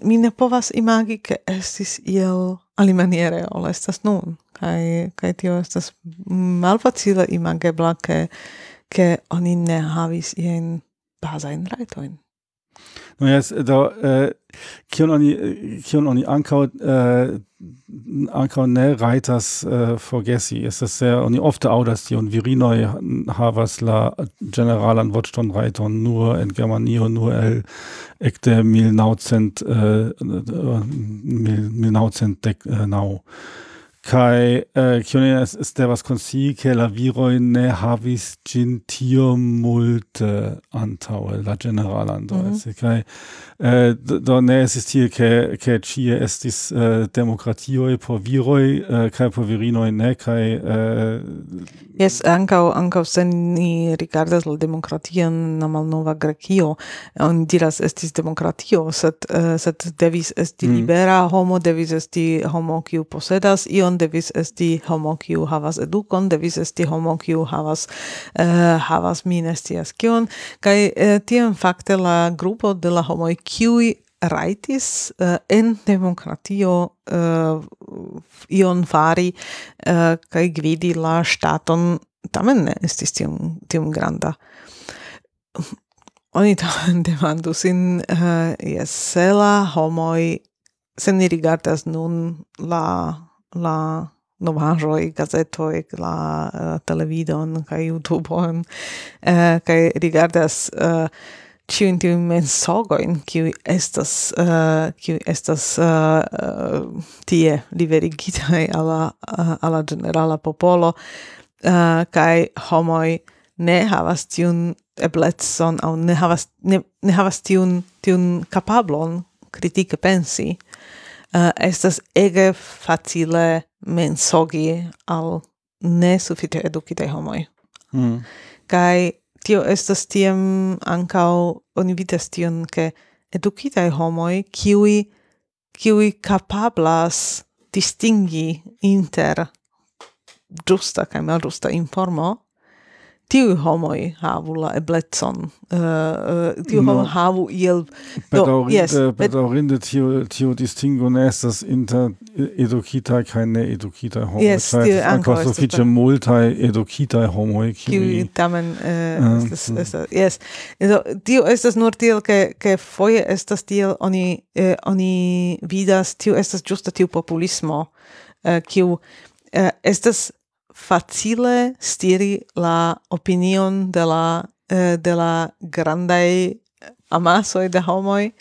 B: mi ne povas imagi, ke estis iel alimaniere, ol estas nun. Kai, kai tio estas malfacile imagebla, ke, ke oni ne havis ien bazain rajtoin.
A: No jes do äh, kion oni kion oni ankaŭ äh, ankaŭ ne rajtas äh, forgesi estas sehr oni ofte aŭdas tion virinoj havas la generalan voĉdonrajton nur en Germanio nur el ekde 1900 äh, mil- 1909 Kai äh, kion Kai äh, ist kione was konsi ke la viroj ne havis ĝin tiom multe antaŭe la
B: ĝeneralandoj
A: mm -hmm. kaj eh, äh, do ne estis tie ke ke ĉie estis äh, eh, demokratioj por viroj äh, kaj por virinoj ne kai äh,
B: jes ankaŭ ankaŭ se ni rigardas la demokration na malnova Grekio oni diras estis demokratio sed uh, sed devis esti
A: mm.
B: libera homo devis esti homo kiu posedas ion devis esti homo kiu havas edukon devis esti homo kiu havas uh, havas mi ne scias kion kaj eh, uh, tiam fakte la grupo de la homoj kiuj raitis uh, eh, en demokratio uh, ion fari uh, kaj gvidi la ŝtaton tamen ne estis tiom, tiom granda. Oni tamen demandu sin, uh, jes, se la homoj, se ni rigardas nun la la novaĵoj, gazetoj, la uh, televidon kaj YouTube-on uh, kaj rigardas uh, ĉiujn tiujn mensogojn, kiuj estas uh, kiuj estas uh, uh, tie liverigitaj al la uh, al la ĝenerala popolo uh, kaj homoj ne havas tiun eblecon aŭ ne havas ne, ne havas tiun tiun kapablon kritike pensi uh, estas ege facile mensogi al ne sufiĉe edukitaj homoj.
A: Mm.
B: Kaj tio estas tiam ankaŭ oni vidas tion ke edukitaj homoj kiuj kiuj kapablas distingi inter ĝusta kaj malĝusta informo tiu homoi havu la eblecon uh, uh, tiu
A: no.
B: havu iel
A: do
B: yes eh,
A: bedaurinde tiu tiu distingo ne estas inter edukita kaj ne edukita homoi
B: yes,
A: tiu
B: ankaŭ
A: sufiĉe multaj edukitaj homoi
B: kiuj tamen uh, estas
A: mm.
B: estas yes do tiu estas nur tiel ke ke foje estas tiel oni eh, oni vidas tiu estas ĝusta tiu populismo eh, kiu uh, estas facile stiri la opinion de la eh, de la grandai amasoi de homoi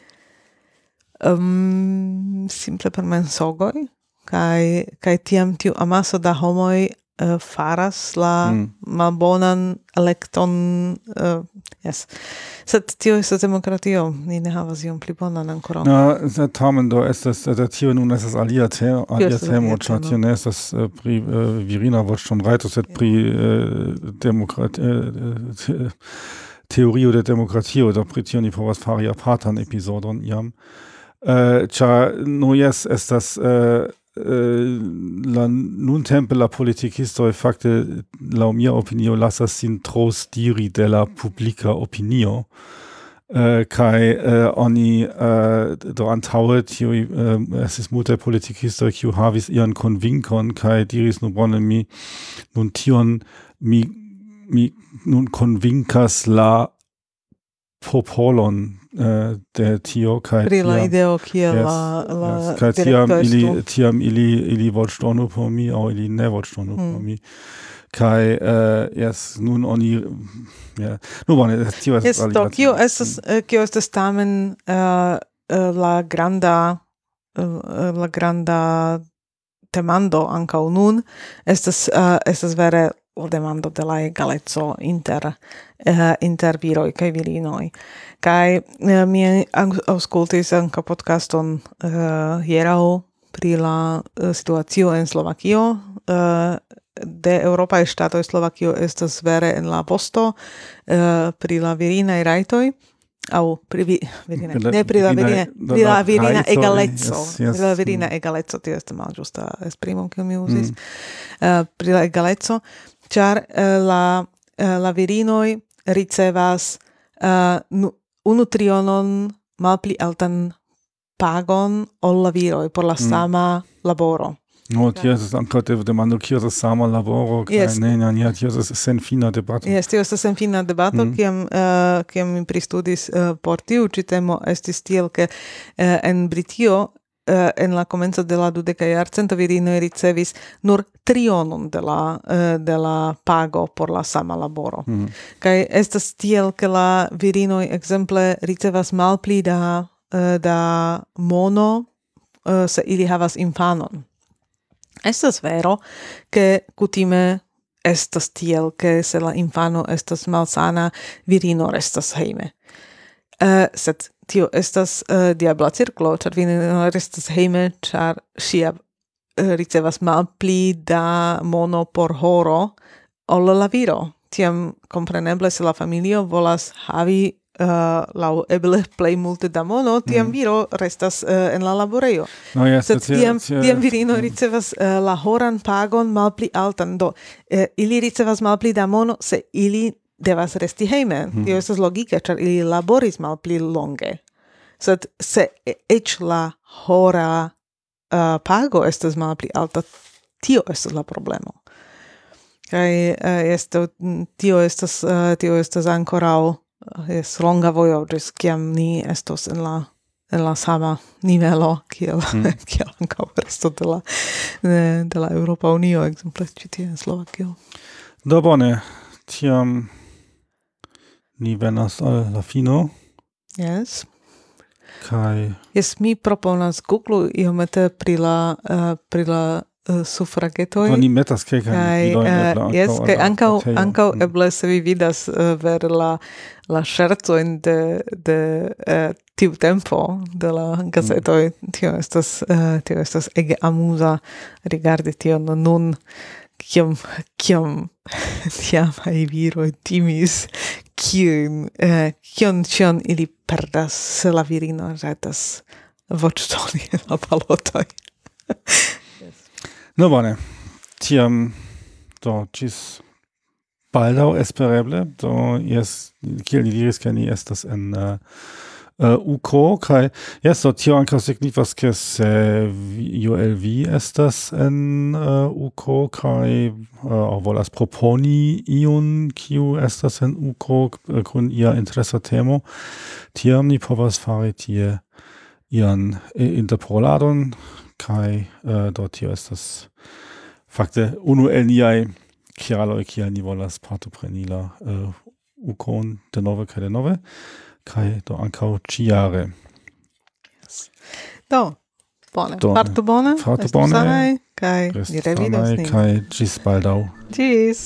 B: um, simple per mensogoi kai kai tiam tiu amaso da homoi faras la
A: Mm.
B: malbonan elekton uh, yes sed tio estas demokratio ni ne havas ion pli bonan ankoraŭ
A: Na, sed tamen do estas da tio nun estas alia te alia temo, ĉar
B: temo.
A: tio ne estas eh, pri eh, virina voĉdonrajto, sed pri eh, demokrat eh, te, teorio de demokratio, do pri tio ni povas fari apartan episodon iam. Eh, ĉar no jes estas eh, Äh, la nun tempe la politikistoj fakte la mia opinio lasas sin tro diri de la publica opinio. Äh, kai äh, oni äh, do antaŭe tiuj äh, estis multaj politikistoj kiu havis ian convincon kai diris nu bone mi nun tion mi mi nun convincas la popolon Eh, de tio kai
B: pri la ideo kiel yes, la la
A: yes, kai tiam ili tiam ili ili voĉdonu por mi au ili ne voĉdonu mm. por hmm. mi kai uh, eh, yes nun oni ja nu bone tio
B: es yes, do kio es eh, kio es tamen uh, la granda uh, la granda temando ankaŭ nun estas uh, estas vere demando de la egaleco inter eh, inter viroi kai virinoi. Kai uh, eh, mi aŭskultis ankaŭ podcaston eh, hierau pri la eh, situacio en Slovakio. Eh, de Europa e Stato e Slovakio estas vere en la posto eh, pri la virinae raitoi. au pri vi, virina, ne pri la virina, pri la virina egalezzo, pri la virina egalezzo, tio este mal giusta esprimum, kiu mi usis, mm. uh, pri la egalezzo, char eh, la eh, la virinoi ricevas eh, unu trionon malpli altan pagon ol la viroi por la mm. sama laboro.
A: No, tio estas ankaŭ te demando kio estas sama laboro kaj yes. ne, ne, ne, tio estas senfina debato.
B: Jes, tio estas senfina debato, mm. kiam uh, kiam mi pristudis uh, por tiu ĉi temo estis tiel ke uh, en Britio Eh, en la komenco de la dudeka jarcento virinoj ricevis nur trionon de la eh, de la pago por la sama laboro. Mm. Kaj estas tiel ke la virinoj ekzemple ricevas malpli da eh, da mono se ili havas infanon. Estas vero che kutime estas tiel che se la infano estas malsana virino restas heime. Uh, sed tio estas uh, diabla circlo, ĉar vi ne restas hejme, ĉar ŝia uh, ricevas malpli da mono por horo ol la viro. Tiam kompreneble se la familio volas havi eh, uh, lau eble plej multe da mono, tiam mm. viro restas uh, en la laborejo.
A: No, yes,
B: Sed tiam, yes, tiam virino mm. ricevas uh, la horan pagon malpli altan, do uh, ili ricevas malpli da mono, se ili devas resti hejme. Mm -hmm. Tio estas logike, ĉar ili laboris malpli longe. Sed se eĉ la hora uh, pago estas malpli alta, tio estas la problemo. Kaj uh, esto, tio estas uh, tio estas ankoraŭ uh, es longa vojo ĝis kiam ni estos en la en la sama nivelo kiel mm. kiel ankaŭ resto de la de, de la Eŭropa Unio ekzemple ĉi tie en Slovakio.
A: Do bone, tiam ni venas al la fino.
B: Yes.
A: Kai
B: Yes, mi proponas Google iomete pri la uh, pri la eh, uh, suffragetoi.
A: Oni metas ke kai
B: uh, Yes, kaj eh, ankaŭ ankaŭ mm. eble se vi vidas uh, ver la la ŝercojn de de uh, tiu tempo de la gazetoj. Mm. Tio estas uh, tio estas ege amuza rigardi tio nun kiam kiam tiamaj viro timis kium, eh, kion cion ili perdas se la virino retas voĉdoni en la balotoj.
A: No bone. Tiam do ĝis baldaŭ espereble do jes kiel ni diris ke ni estas en uh, uh, UK kai. Jes do tio ankaŭ signifas ke se ULV estas en uh, UK kai? Uh, volas proponi iun kiu estas en UK uh, kun ia interesa temo tiam ni povas fari tie ian interpoladon kai uh, do tio estas fakte. Unu el niai kialo e kia ni volas parto prenila uh, ukon de nove kai kai do ankau ciare.
B: Do, bone. Do, ne. Fartu bone.
A: Fartu bone.
B: Kaj ni revidos
A: nin. Kaj ĝis
B: baldaŭ. Ĝis.